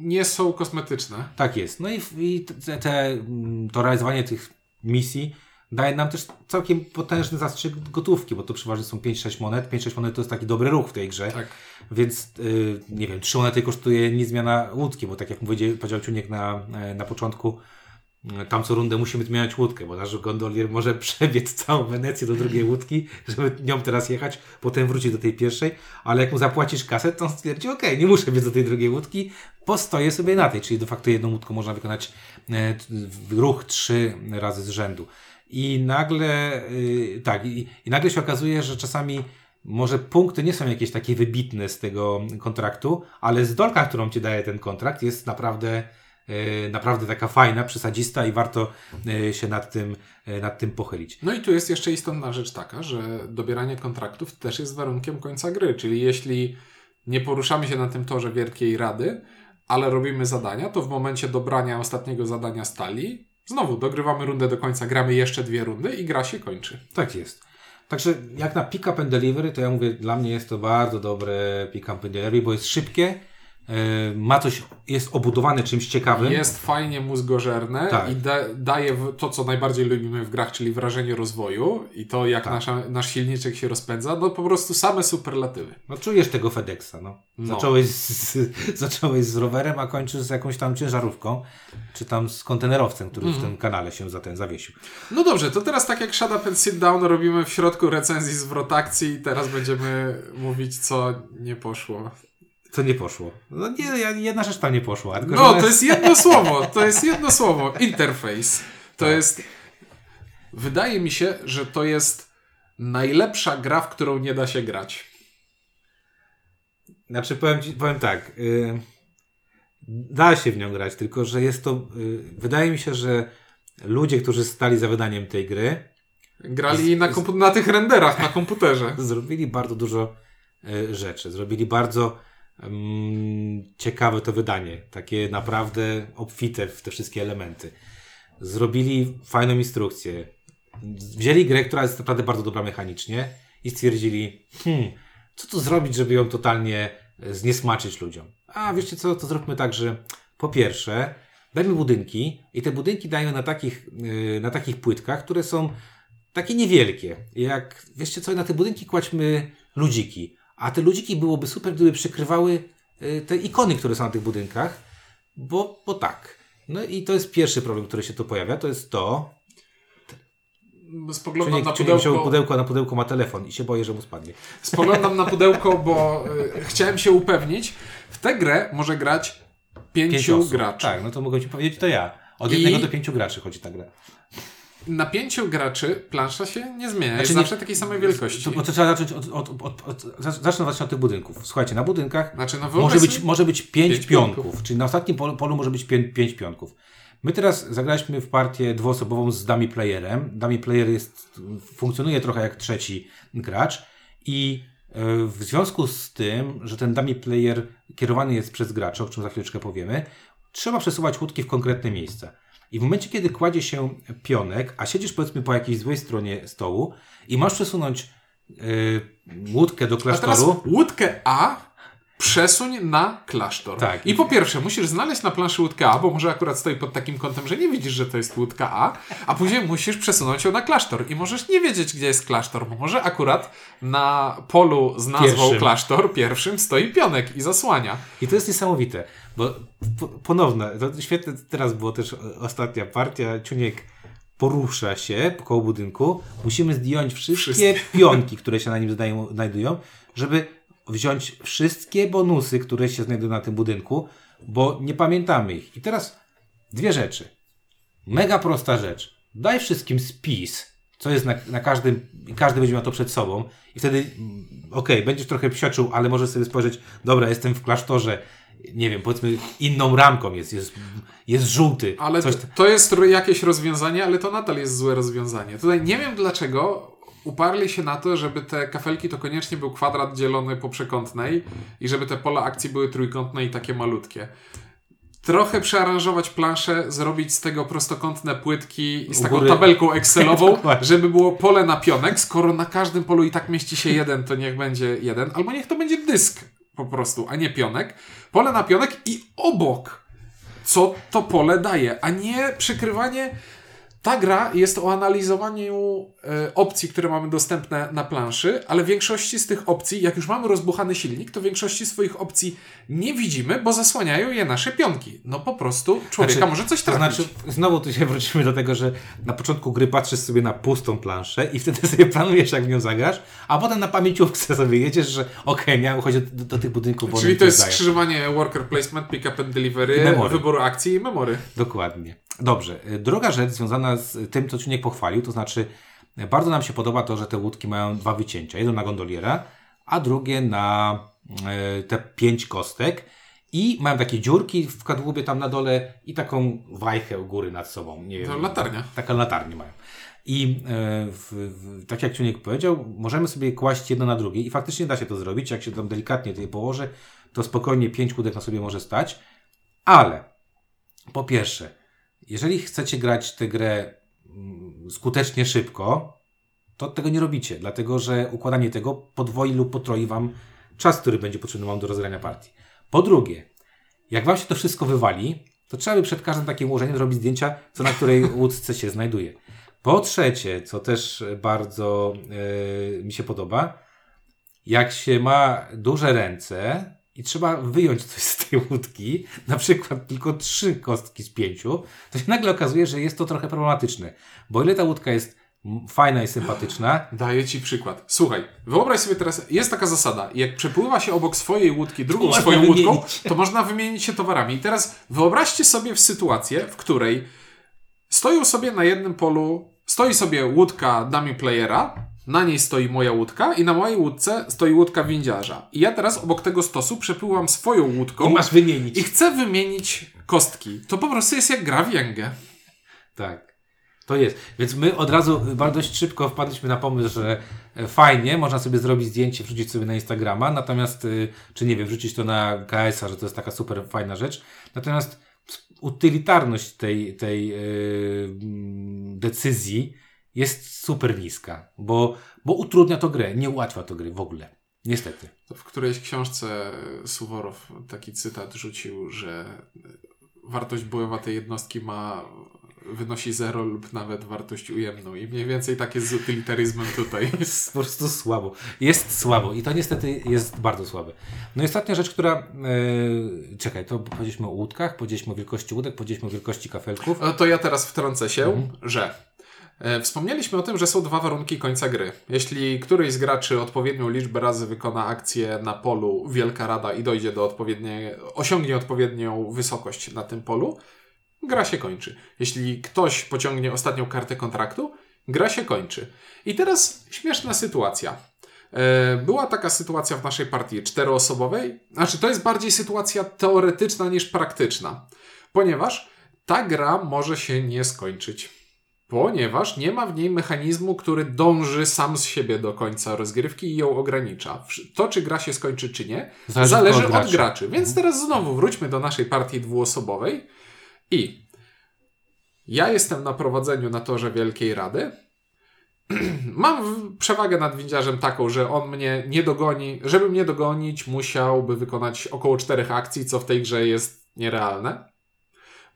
nie są kosmetyczne. Tak jest. No i, i te, te, mm, to realizowanie tych misji daje nam też całkiem potężny zastrzyk gotówki, bo to przeważnie są 5-6 monet. 5-6 monet to jest taki dobry ruch w tej grze. Tak. Więc y, nie wiem, 3 monety kosztuje nie zmiana łódki, bo tak jak powiedział, powiedział Ciuniek na, e, na początku, y, tam co rundę musimy zmieniać łódkę, bo nasz gondolier może [LAUGHS] przebiec całą Wenecję do drugiej łódki, żeby nią teraz jechać, potem wrócić do tej pierwszej, ale jak mu zapłacisz kasę, to on stwierdzi, okej, nie muszę biec do tej drugiej łódki, postoję sobie na tej, czyli de facto jedną łódką można wykonać e, ruch trzy razy z rzędu. I nagle, y, tak, i, i nagle się okazuje, że czasami może punkty nie są jakieś takie wybitne z tego kontraktu, ale zdolka, którą ci daje ten kontrakt jest naprawdę, y, naprawdę taka fajna, przesadzista i warto y, się nad tym, y, nad tym pochylić. No i tu jest jeszcze istotna rzecz taka, że dobieranie kontraktów też jest warunkiem końca gry, czyli jeśli nie poruszamy się na tym torze Wielkiej Rady, ale robimy zadania, to w momencie dobrania ostatniego zadania stali, znowu dogrywamy rundę do końca, gramy jeszcze dwie rundy i gra się kończy. Tak jest. Także jak na pick up and delivery, to ja mówię, dla mnie jest to bardzo dobre pick up and delivery, bo jest szybkie, ma coś, jest obudowane czymś ciekawym. Jest fajnie mózgożerne Tak. i da, daje to, co najbardziej lubimy w grach, czyli wrażenie rozwoju i to, jak Tak. nasza, nasz silniczek się rozpędza, no po prostu same superlatywy. No czujesz tego FedExa, no. No. Zacząłeś, z, [LAUGHS] zacząłeś z rowerem, a kończysz z jakąś tam ciężarówką, czy tam z kontenerowcem, który Mhm. w tym kanale się za ten zawiesił. No dobrze, to teraz tak jak Shut Up and Sit Down robimy w środku recenzji zwrot akcji i teraz będziemy mówić, co nie poszło. Co nie poszło? No nie, jedna rzecz tam nie poszła. Tylko, No, to [LAUGHS] jest jedno słowo, to jest jedno słowo. Interface. To Tak. jest... Wydaje mi się, że to jest najlepsza gra, w którą nie da się grać. Znaczy powiem, ci, powiem tak, y, da się w nią grać, tylko że jest to, y, wydaje mi się, że ludzie, którzy stali za wydaniem tej gry, Grali na, kompu- na tych renderach na komputerze. [LAUGHS] zrobili bardzo dużo y, rzeczy. Zrobili bardzo ciekawe to wydanie. Takie naprawdę obfite w te wszystkie elementy. Zrobili fajną instrukcję. Wzięli grę, która jest naprawdę bardzo dobra mechanicznie i stwierdzili, hmm, co tu zrobić, żeby ją totalnie e, zniesmaczyć ludziom. A wiecie co, to zróbmy tak, że po pierwsze, dajmy budynki i te budynki dajmy na takich, yy, na takich płytkach, które są takie niewielkie. Jak, wiecie co, na te budynki kładźmy ludziki. A te ludziki byłoby super, gdyby przykrywały y, te ikony, które są na tych budynkach, bo, bo tak. No i to jest pierwszy problem, który się tu pojawia, to jest to, Spoglądam czyli, na czyli pudełko, pudełko, na pudełko ma telefon i się boję, że mu spadnie. spoglądam na pudełko, bo y, chciałem się upewnić. W tę grę może grać pięciu Pięć graczy. Tak, no to mogę ci powiedzieć, to ja. Od I- jednego do pięciu graczy chodzi ta gra. Na pięciu graczy plansza się nie zmienia. Znaczy jest nie- zawsze takiej samej wielkości. To, bo to trzeba zacząć od, od, od, od, zacz- zacznę właśnie od tych budynków. Słuchajcie, na budynkach Znaczy, no może być, może być pięć, pięć pionków, pionków. czyli na ostatnim polu, polu może być pię, pięć pionków. My teraz zagraliśmy w partię dwuosobową z dummy playerem. Dummy player jest, funkcjonuje trochę jak trzeci gracz i e, w związku z tym, że ten dummy player kierowany jest przez gracza, o czym za chwileczkę powiemy, trzeba przesuwać łódki w konkretne miejsca. I w momencie, kiedy kładzie się pionek, a siedzisz powiedzmy po jakiejś złej stronie stołu i masz przesunąć e, łódkę do A teraz klasztoru, łódkę A przesuń na klasztor. Tak. I po pierwsze, musisz znaleźć na planszy łódkę A, bo może akurat stoi pod takim kątem, że nie widzisz, że to jest łódka A, a później musisz przesunąć ją na klasztor. I możesz nie wiedzieć, gdzie jest klasztor, bo może akurat na polu z nazwą Pierwszym. klasztor pierwszym stoi pionek i zasłania. I to jest niesamowite, bo po- ponowne, to świetne teraz było też ostatnia partia, Ciuniek porusza się koło budynku, musimy zdjąć wszystkie, Wszystkie. pionki, które się na nim znajdują, żeby wziąć wszystkie bonusy, które się znajdują na tym budynku, bo nie pamiętamy ich. I teraz dwie rzeczy. Mega prosta rzecz. Daj wszystkim spis, co jest na, na każdym, i każdy będzie miał to przed sobą i wtedy, mm, okej, będziesz trochę psioczył, ale możesz sobie spojrzeć, dobra, jestem w klasztorze, nie wiem, powiedzmy inną ramką jest, jest, jest żółty. Ale coś to, jest jakieś rozwiązanie, ale to nadal jest złe rozwiązanie. Tutaj nie wiem dlaczego uparli się na to, żeby te kafelki to koniecznie był kwadrat dzielony po przekątnej i żeby te pola akcji były trójkątne i takie malutkie. Trochę przearanżować planszę, zrobić z tego prostokątne płytki i z taką tabelką Excelową, [LAUGHS] żeby było pole na pionek. Skoro na każdym polu i tak mieści się jeden, to niech będzie jeden, albo niech to będzie dysk po prostu, a nie pionek. Pole na pionek i obok co to pole daje, a nie przykrywanie. Ta gra jest o analizowaniu e, opcji, które mamy dostępne na planszy, ale większości z tych opcji, jak już mamy rozbuchany silnik, to większości swoich opcji nie widzimy, bo zasłaniają je nasze pionki. No po prostu człowieka Znaczy, może coś To trafić. znaczy, znowu tu się wrócimy do tego, że na początku gry patrzysz sobie na pustą planszę i wtedy sobie planujesz, jak w nią zagrasz, a potem na pamięciówce sobie jedziesz, że okej, miałem chodzić do, do tych budynków, Czyli to jest dają. skrzyżowanie worker placement, pick up and delivery, wyboru akcji i memory. Dokładnie. Dobrze. Y, Druga rzecz związana z tym, co Czuniek pochwalił, to znaczy bardzo nam się podoba to, że te łódki mają dwa wycięcia. Jedno na gondoliera, a drugie na y, te pięć kostek. I mają takie dziurki w kadłubie tam na dole i taką wajchę u góry nad sobą. Nie To wiem, latarnia. Taka latarnię mają. I e, w, w, tak jak Ciuniek powiedział, możemy sobie kłaść jedno na drugie i faktycznie da się to zrobić. Jak się tam delikatnie je położy, to spokojnie pięć łódek na sobie może stać. Ale po pierwsze, jeżeli chcecie grać tę grę mm, skutecznie szybko, to tego nie robicie, dlatego że układanie tego podwoi lub potroi Wam czas, który będzie potrzebny Wam do rozgrania partii. Po drugie, jak Wam się to wszystko wywali, to trzeba by przed każdym takim ułożeniem zrobić zdjęcia, co na której [LAUGHS] łódce się znajduje. Po trzecie, co też bardzo e, mi się podoba, jak się ma duże ręce i trzeba wyjąć coś z tej łódki, na przykład tylko trzy kostki z pięciu, to się nagle okazuje, że jest to trochę problematyczne. Bo ile ta łódka jest fajna i sympatyczna, [GASPS] Daję ci przykład. Słuchaj, wyobraź sobie teraz, jest taka zasada, jak przepływa się obok swojej łódki drugą można swoją łódką, wymienić. to można wymienić się towarami. I teraz wyobraźcie sobie w sytuację, w której stoją sobie na jednym polu, stoi sobie łódka dummy playera, na niej stoi moja łódka i na mojej łódce stoi łódka windziarza. I ja teraz obok tego stosu przepływam swoją łódką i masz wymienić. i chcę wymienić kostki. To po prostu jest jak gra w jęgę. Tak. To jest. Więc my od razu bardzo szybko wpadliśmy na pomysł, że e, fajnie, można sobie zrobić zdjęcie, wrzucić sobie na Instagrama, natomiast, y, czy nie wiem, wrzucić to na KS-a, że to jest taka super fajna rzecz. Natomiast utylitarność tej, tej y, mm, decyzji jest super niska, bo, bo utrudnia to grę, nie ułatwia to gry w ogóle. Niestety. W którejś książce Suworow taki cytat rzucił, że wartość bojowa tej jednostki ma wynosi zero lub nawet wartość ujemną. I mniej więcej tak jest z utylitaryzmem tutaj. [LAUGHS] Jest po prostu słabo. Jest słabo i to niestety jest bardzo słabe. No i ostatnia rzecz, która... Yy, czekaj, to powiedzieliśmy o łódkach, powiedzieliśmy o wielkości łódek, powiedzieliśmy o wielkości kafelków. No to ja teraz wtrącę się, że e, wspomnieliśmy o tym, że są dwa warunki końca gry. Jeśli któryś z graczy odpowiednią liczbę razy wykona akcję na polu Wielka Rada i dojdzie do odpowiedniej, osiągnie odpowiednią wysokość na tym polu, gra się kończy. Jeśli ktoś pociągnie ostatnią kartę kontraktu, gra się kończy. I teraz śmieszna sytuacja. E, Była taka sytuacja w naszej partii czteroosobowej. Znaczy, to jest bardziej sytuacja teoretyczna niż praktyczna, ponieważ ta gra może się nie skończyć. Ponieważ nie ma w niej mechanizmu, który dąży sam z siebie do końca rozgrywki i ją ogranicza. To, czy gra się skończy, czy nie, Zależy zależy, od od, gracza. graczy. Więc teraz znowu wróćmy do naszej partii dwuosobowej i ja jestem na prowadzeniu na torze Wielkiej Rady [CLEARS THROAT] mam przewagę nad windziarzem taką, że on mnie nie dogoni. Żeby mnie dogonić, musiałby wykonać około czterech akcji, co w tej grze jest nierealne.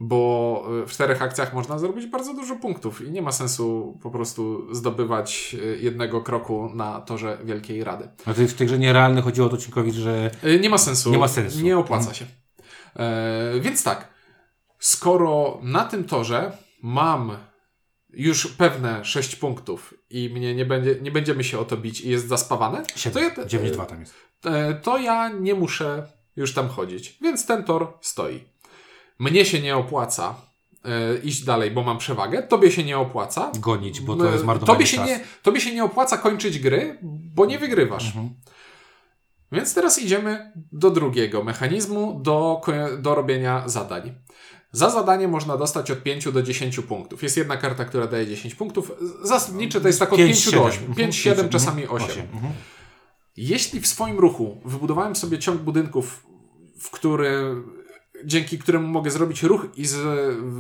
Bo y, w czterech akcjach można zrobić bardzo dużo punktów i nie ma sensu po prostu zdobywać y, jednego kroku na torze Wielkiej Rady. A to jest w tej grze nierealne chodziło o to Cinkowi, że Y, Nie ma sensu. Nie ma sensu. Nie opłaca się. E, więc tak, skoro na tym torze mam już pewne 6 punktów i mnie nie, będzie, nie będziemy się o to bić i jest zaspawane, to 7, ja, 9-2 tam jest. e, to ja nie muszę już tam chodzić. Więc ten tor stoi. Mnie się nie opłaca e, iść dalej, bo mam przewagę. Tobie się nie opłaca. Gonić, bo to jest marnowanie tobie się, czasu. nie, tobie się nie opłaca kończyć gry, bo nie wygrywasz. Mhm. Więc teraz idziemy do drugiego mechanizmu, do, do robienia zadań. Za zadanie można dostać od 5 do 10 punktów. Jest jedna karta, która daje 10 punktów. Zasadnicze to jest tak od 5, 5 do 8. Mhm. 5, 7, Pięć, czasami mhm. 8. Mhm. Jeśli w swoim ruchu wybudowałem sobie ciąg budynków, w który, dzięki któremu mogę zrobić ruch i z,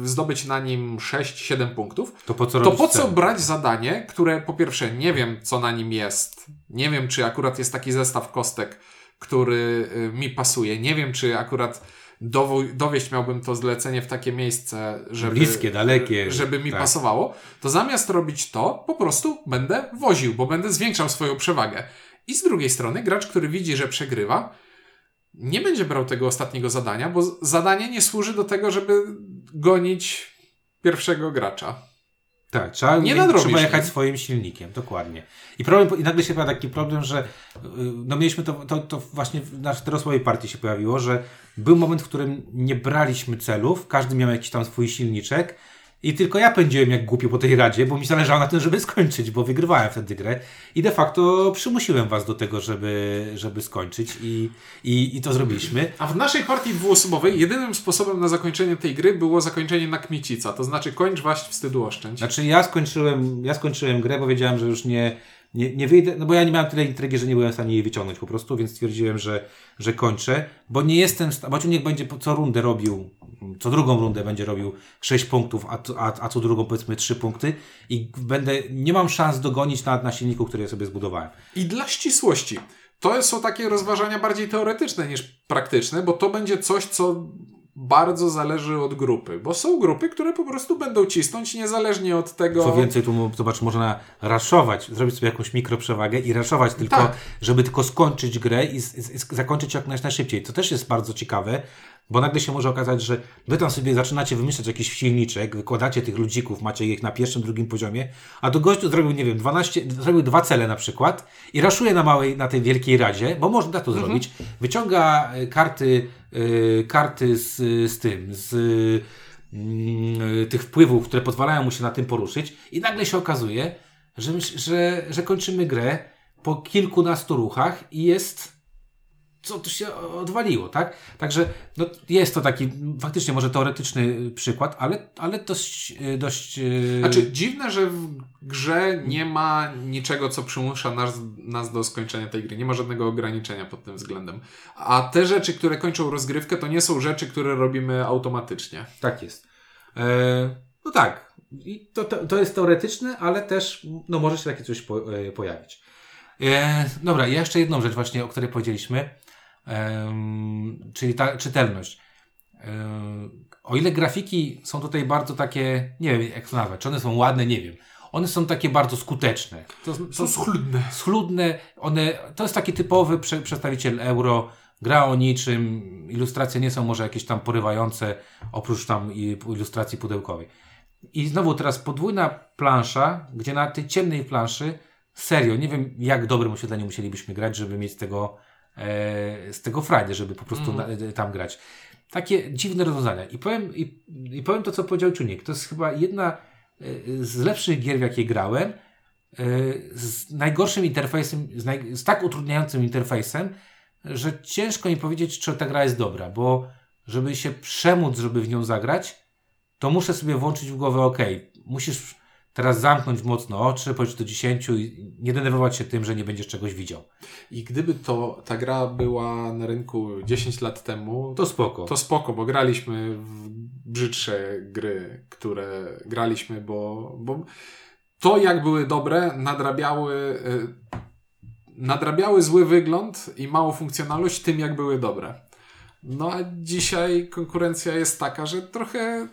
zdobyć na nim 6-7 punktów, To po co to po co brać zadanie, które po pierwsze nie wiem, co na nim jest. Nie wiem, czy akurat jest taki zestaw kostek, który y, mi pasuje. Nie wiem, czy akurat dowo- dowieść miałbym to zlecenie w takie miejsce, żeby, Bliskie, dalekie, żeby mi tak. pasowało. To zamiast robić to, po prostu będę woził, bo będę zwiększał swoją przewagę. I z drugiej strony, gracz, który widzi, że przegrywa, nie będzie brał tego ostatniego zadania, bo zadanie nie służy do tego, żeby gonić pierwszego gracza. Tak, trzeba, Nie nadrobisz, trzeba jechać nie? swoim silnikiem, dokładnie. I, problem, I nagle się pojawia taki problem, że y, no mieliśmy to, to, to właśnie w naszej dorosłej partii się pojawiło, że był moment, w którym nie braliśmy celów, każdy miał jakiś tam swój silniczek i tylko ja pędziłem jak głupi po tej radzie, bo mi zależało na tym, żeby skończyć, bo wygrywałem wtedy grę i de facto przymusiłem was do tego, żeby, żeby skończyć i, i, i to zrobiliśmy. A w naszej partii dwuosobowej jedynym sposobem na zakończenie tej gry było zakończenie na kmicica, to znaczy kończ waść wstydu oszczędź. Znaczy ja skończyłem, ja skończyłem grę, bo wiedziałem, że już nie, nie, nie wyjdę, no bo ja nie miałem tyle intrygi, że nie byłem w stanie jej wyciągnąć po prostu, więc stwierdziłem, że, że kończę, bo nie jestem, bo niech będzie co rundę robił, co drugą rundę będzie robił 6 punktów, a, a, a co drugą powiedzmy 3 punkty i będę, nie mam szans dogonić nawet na silniku, który ja sobie zbudowałem. I dla ścisłości, to są takie rozważania bardziej teoretyczne niż praktyczne, bo to będzie coś, co bardzo zależy od grupy, bo są grupy, które po prostu będą cisnąć niezależnie od tego... Co więcej, tu zobacz, można raszować, zrobić sobie jakąś mikroprzewagę i raszować tylko, Tak. żeby tylko skończyć grę i, i z, zakończyć jak naj- najszybciej. To też jest bardzo ciekawe, bo nagle się może okazać, że wy tam sobie zaczynacie wymyślać jakiś silniczek, wykładacie tych ludzików, macie ich na pierwszym, drugim poziomie, a do gościu zrobił, nie wiem, 12, zrobił dwa cele na przykład i raszuje na małej, na tej wielkiej radzie, bo można to zrobić, wyciąga y, karty, karty z, z tym, z mm, tych wpływów, które pozwalają mu się na tym poruszyć i nagle się okazuje, że, że, że kończymy grę po kilkunastu ruchach i jest co tu się odwaliło, tak? Także no, jest to taki faktycznie może teoretyczny przykład, ale, ale dość, y, dość yy, Znaczy, dziwne, że w grze nie ma niczego, co przymusza nas, nas do skończenia tej gry. Nie ma żadnego ograniczenia pod tym względem. A te rzeczy, które kończą rozgrywkę, to nie są rzeczy, które robimy automatycznie. Tak jest. E, no tak. I to, to, to jest teoretyczne, ale też no, może się takie coś po, e, pojawić. E, dobra, ja jeszcze jedną rzecz właśnie, o której powiedzieliśmy, czyli ta czytelność. O ile grafiki są tutaj bardzo takie, nie wiem jak to nazwać, czy one są ładne, nie wiem. One są takie bardzo skuteczne. To, Są schludne. schludne, one, to jest taki typowy prze, przedstawiciel euro, gra o niczym, ilustracje nie są może jakieś tam porywające, oprócz tam ilustracji pudełkowej. I znowu teraz podwójna plansza, gdzie na tej ciemnej planszy, serio, nie wiem jak dobrym oświetleniu musielibyśmy grać, żeby mieć z tego, z tego frajdę, żeby po prostu na, e, tam grać. Takie dziwne rozwiązania. I powiem, i, i powiem to, co powiedział Czuniek. To jest chyba jedna e, z lepszych gier, w jakie grałem, e, z najgorszym interfejsem, z, naj, z tak utrudniającym interfejsem, że ciężko mi powiedzieć, czy ta gra jest dobra, bo żeby się przemóc, żeby w nią zagrać, to muszę sobie włączyć w głowę, ok, musisz teraz zamknąć mocno oczy, policzyć do 10 i nie denerwować się tym, że nie będziesz czegoś widział. I gdyby to ta gra była na rynku 10 lat temu, To spoko. to spoko, bo graliśmy w brzydsze gry, które graliśmy, bo, bo to jak były dobre, nadrabiały, y, nadrabiały zły wygląd i małą funkcjonalność tym, jak były dobre. No a dzisiaj konkurencja jest taka, że trochę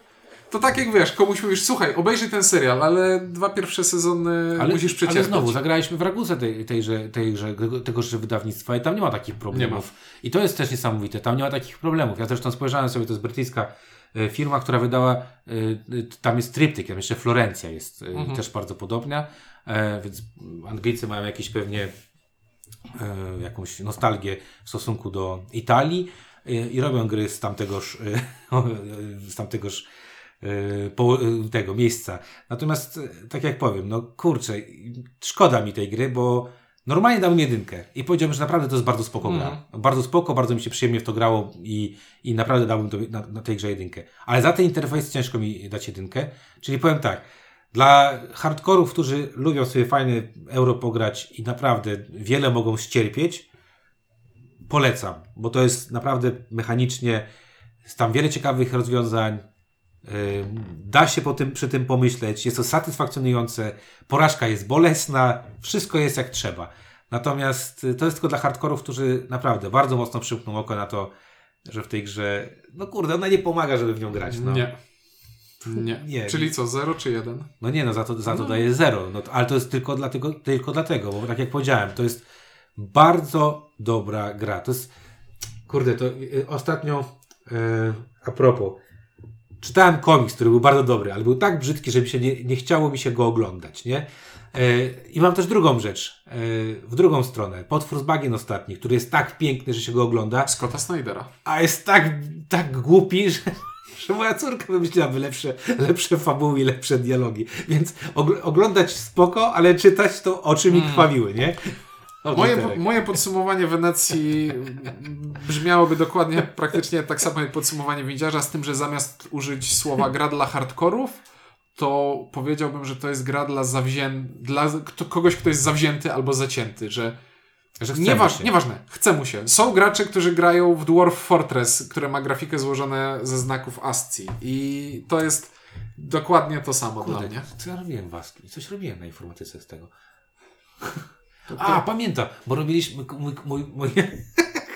to tak jak wiesz, komuś mówisz, słuchaj, obejrzyj ten serial, ale dwa pierwsze sezony ale, musisz przecierpieć. Ale znowu, zagraliśmy w Ragusę tej, tejże, tejże, tegoż wydawnictwa i tam nie ma takich problemów. Ma. I to jest też niesamowite, tam nie ma takich problemów. Ja zresztą spojrzałem sobie, to jest brytyjska e, firma, która wydała, e, tam jest tryptyk, tam jeszcze Florencja jest e, mhm. też bardzo podobna, więc Anglicy mają jakieś pewnie jakąś nostalgię w stosunku do Italii i robią gry z tamtegoż, [LAUGHS] z tamtegoż tego miejsca. Natomiast, e, tak jak powiem, no kurczę, szkoda mi tej gry, bo normalnie dałem jedynkę i powiedziałbym, że naprawdę to jest bardzo spoko gra. Mm. Bardzo spoko, bardzo mi się przyjemnie w to grało i, i naprawdę dałbym to, na, na tej grze jedynkę. Ale za ten interfejs ciężko mi dać jedynkę. Czyli powiem tak, dla hardkorów, którzy lubią sobie fajny euro pograć i naprawdę wiele mogą ścierpieć, polecam, bo to jest naprawdę mechanicznie, jest tam wiele ciekawych rozwiązań, Da się po tym, przy tym pomyśleć, jest to satysfakcjonujące, porażka jest bolesna, wszystko jest jak trzeba. Natomiast y, to jest tylko dla hardkorów, którzy naprawdę bardzo mocno przymkną oko na to, że w tej grze, no kurde, ona nie pomaga, żeby w nią grać. No. Nie. [LAUGHS] Nie. nie. Czyli co, 0 czy 1? No nie, no za to, za to no. daje 0. No, ale to jest tylko dlatego, tylko dlatego, bo tak jak powiedziałem, to jest bardzo dobra gra. To jest, kurde, to y, ostatnio, yy, a propos, czytałem komiks, który był bardzo dobry, ale był tak brzydki, że mi się nie, nie chciało mi się go oglądać, nie? E, I mam też drugą rzecz, e, w drugą stronę. Potwór z bagien ostatni, który jest tak piękny, że się go ogląda. Scotta Snydera. A jest tak, tak głupi, [LAUGHS] że, że moja córka wymyśliłaby lepsze, lepsze fabuły lepsze dialogi. Więc oglądać spoko, ale czytać to oczy mi mm. krwawiły, nie? Moje, moje podsumowanie Wenecji brzmiałoby dokładnie praktycznie tak samo jak podsumowanie Windziarza, z tym, że zamiast użyć słowa gra dla hardkorów, to powiedziałbym, że to jest gra dla zawzię... dla kogoś, kto jest zawzięty albo zacięty, że że Nieważ, nieważne, chce mu się. Są gracze, którzy grają w Dwarf Fortress, które ma grafikę złożone ze znaków ASCII i to jest dokładnie to samo Kurde, dla mnie. Co ja robiłem was? Coś robiłem na informatyce z tego. To. A, pamiętam, bo robiliśmy, mój, mój, mój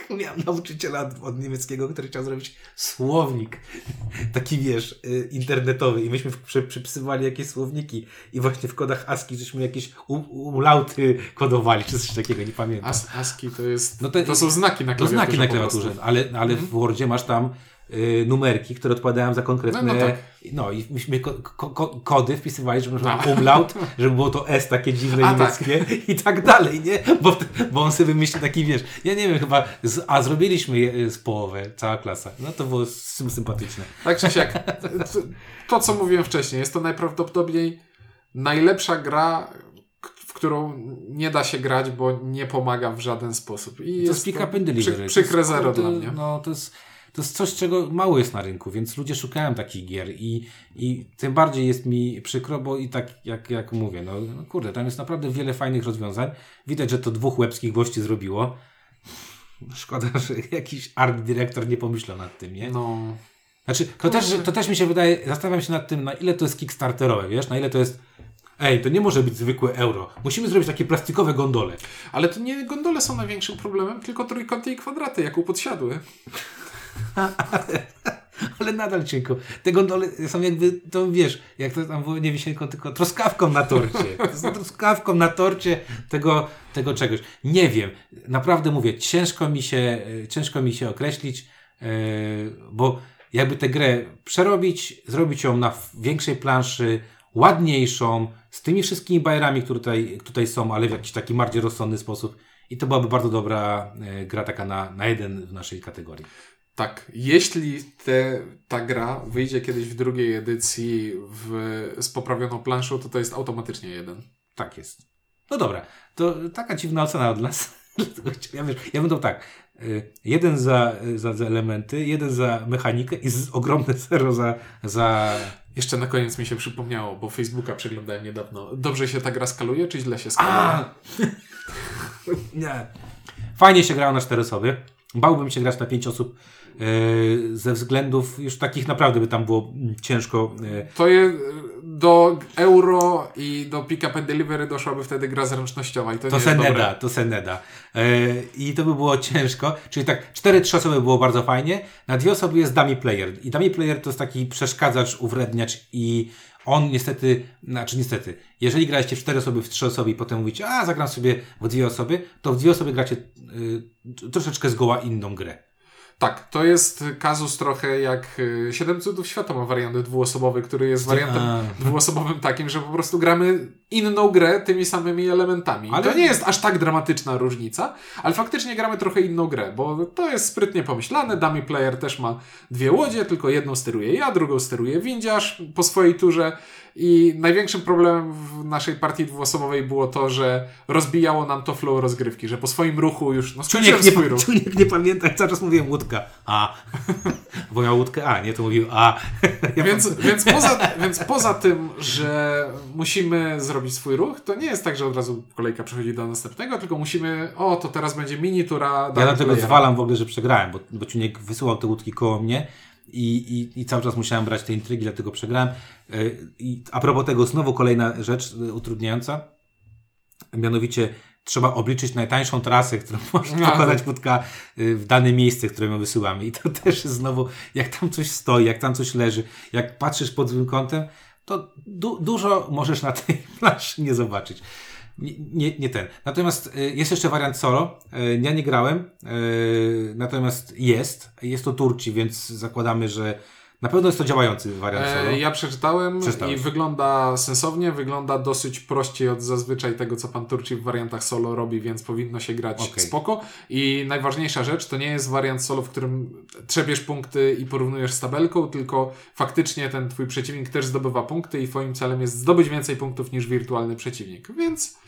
[LAUGHS] miałem nauczyciela od niemieckiego, który chciał zrobić słownik, [LAUGHS] taki wiesz, y, internetowy i myśmy przy, przypisywali jakieś słowniki i właśnie w kodach ASCII żeśmy jakieś umlauty kodowali, czy coś takiego, nie pamiętam. As, ASCII to jest, no to, to są znaki na klawiaturze. To znaki na klawiaturze, ale, ale -hmm. w Wordzie masz tam numerki, które odpowiadają za konkretne. No, no, tak. no i myśmy ko ko kody wpisywali, żeby no. umlaut, żeby było to S takie dziwne a, tak. niemieckie tak. i tak dalej, nie? Bo, bo on sobie wymyślił taki, wiesz, ja nie wiem, chyba, z, a zrobiliśmy je, z połowę, cała klasa. No to było sympatyczne. Tak czy siak, to, co mówiłem wcześniej, jest to najprawdopodobniej najlepsza gra, w którą nie da się grać, bo nie pomaga w żaden sposób. I to jest pick up przy, przykre zero dla mnie. No, to jest to jest coś, czego mało jest na rynku, więc ludzie szukają takich gier i, i tym bardziej jest mi przykro, bo i tak jak, jak mówię, no, no kurde, tam jest naprawdę wiele fajnych rozwiązań. Widać, że to dwóch łebskich gości zrobiło. Szkoda, [LAUGHS] że jakiś art dyrektor nie pomyślał nad tym, nie? No. Znaczy, to też, to też mi się wydaje, zastanawiam się nad tym, na ile to jest kickstarterowe, wiesz, na ile to jest Ej, to nie może być zwykłe euro. Musimy zrobić takie plastikowe gondole. Ale to nie gondole są największym problemem, tylko trójkąty i kwadraty, jak upodsiadły [LAUGHS] ale, nadal cienko. Te gondole są jakby, to wiesz, jak to tam było nie wisienką, tylko troskawką na torcie. To są troskawką na torcie tego, tego czegoś. Nie wiem. Naprawdę mówię, ciężko mi się, ciężko mi się określić, yy, bo jakby tę grę przerobić, zrobić ją na większej planszy, ładniejszą, z tymi wszystkimi bajerami, które tutaj, tutaj są, ale w jakiś taki bardziej rozsądny sposób. I to byłaby bardzo dobra e, gra taka na, na jeden w naszej kategorii. Tak, jeśli te, ta gra wyjdzie kiedyś w drugiej edycji w, z poprawioną planszą, to to jest automatycznie jeden. Tak jest. No dobra, to taka dziwna ocena od nas. [LAUGHS] ja, wiesz, ja bym to tak. Y, jeden za, za, za elementy, jeden za mechanikę i z, ogromne [LAUGHS] zero za, za. Jeszcze na koniec mi się przypomniało, bo Facebooka przeglądałem niedawno. Dobrze się ta gra skaluje, czy źle się skaluje? [LAUGHS] Nie. Fajnie się grało na cztery osoby. Bałbym się grać na pięć osób ze względów już takich naprawdę by tam było ciężko. E, to jest do euro i do pick up and delivery doszłaby wtedy gra zręcznościowa i to, To nie se jest nie dobre. da, to se nie da. E, I to by było [LAUGHS] ciężko. Czyli tak, cztery, trzy osoby było bardzo fajnie. Na dwie osoby jest dummy player. I dummy player to jest taki przeszkadzacz, uwredniacz i on niestety, znaczy niestety, jeżeli graliście w cztery osoby, w trzy osoby i potem mówicie, a zagram sobie w dwie osoby, to w dwie osoby gracie y, troszeczkę zgoła inną grę. Tak, to jest kazus trochę jak y, Siedem Cudów Świata ma wariant dwuosobowy, który jest wariantem A. dwuosobowym takim, że po prostu gramy inną grę tymi samymi elementami. Ale- To nie jest aż tak dramatyczna różnica, ale faktycznie gramy trochę inną grę, bo to jest sprytnie pomyślane. Dummy player też ma dwie łodzie, tylko jedną steruję ja, drugą steruje windziarz po swojej turze. I największym problemem w naszej partii dwuosobowej było to, że rozbijało nam to flow rozgrywki, że po swoim ruchu już no, Czuniek nie, swój ruch. czuniek nie pamięta, cały czas mówiłem łódka. A. [LAUGHS] Bo miał łódkę A, nie? To mówił A. [LAUGHS] Ja Więc, więc, [LAUGHS] poza, więc poza tym, że musimy zrobić swój ruch, to nie jest tak, że od razu kolejka przechodzi do następnego, tylko musimy, o, to teraz będzie mini tura. Ja dlatego playera. zwalam w ogóle, że przegrałem, bo, bo Ciuniek wysyłał te łódki koło mnie i, i, i cały czas musiałem brać te intrygi, dlatego przegrałem. Yy, I a propos tego, znowu kolejna rzecz yy, utrudniająca. Mianowicie trzeba obliczyć najtańszą trasę, którą [LAUGHS] może No. pokonać łódka yy, w dane miejsce, które my wysyłamy. I to też jest znowu, jak tam coś stoi, jak tam coś leży, jak patrzysz pod złym kątem, to du dużo możesz na tej [LAUGHS] planszy nie zobaczyć. Nie, nie, nie ten. Natomiast y, jest jeszcze wariant solo. Y, ja nie grałem, y, natomiast jest. Jest to Turci, więc zakładamy, że na pewno jest to działający wariant solo. E, ja przeczytałem Przeczytałeś. i wygląda sensownie, wygląda dosyć prościej od zazwyczaj tego, co pan Turci w wariantach solo robi, więc powinno się grać Okej. spoko. I najważniejsza rzecz, to nie jest wariant solo, w którym trzebiesz punkty i porównujesz z tabelką, tylko faktycznie ten twój przeciwnik też zdobywa punkty i twoim celem jest zdobyć więcej punktów niż wirtualny przeciwnik, więc...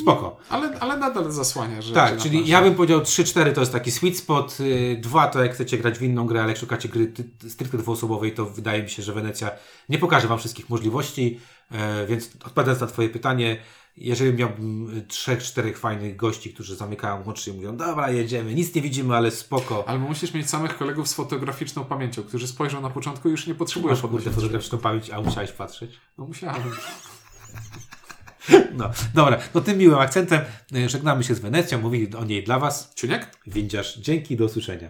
Spoko. Ale, ale nadal zasłania rzeczy Tak, czyli ja bym powiedział 3-4 to jest taki sweet spot, 2 to jak chcecie grać w inną grę, ale jak szukacie gry stricte dwuosobowej, to wydaje mi się, że Wenecja nie pokaże Wam wszystkich możliwości, e, więc odpowiadając na Twoje pytanie, jeżeli miałbym 3-4 fajnych gości, którzy zamykają oczy i mówią, dobra, jedziemy, nic nie widzimy, ale spoko. Ale musisz mieć samych kolegów z fotograficzną pamięcią, którzy spojrzą na początku i już nie potrzebują Masz fotograficzną pamięć, a musiałeś patrzeć. No musiałem. [LAUGHS] [LAUGHS] No, dobra, no tym miłym akcentem e, żegnamy się z Wenecją, mówili o niej dla Was. Ciuniek? Windziarz, dzięki, do usłyszenia.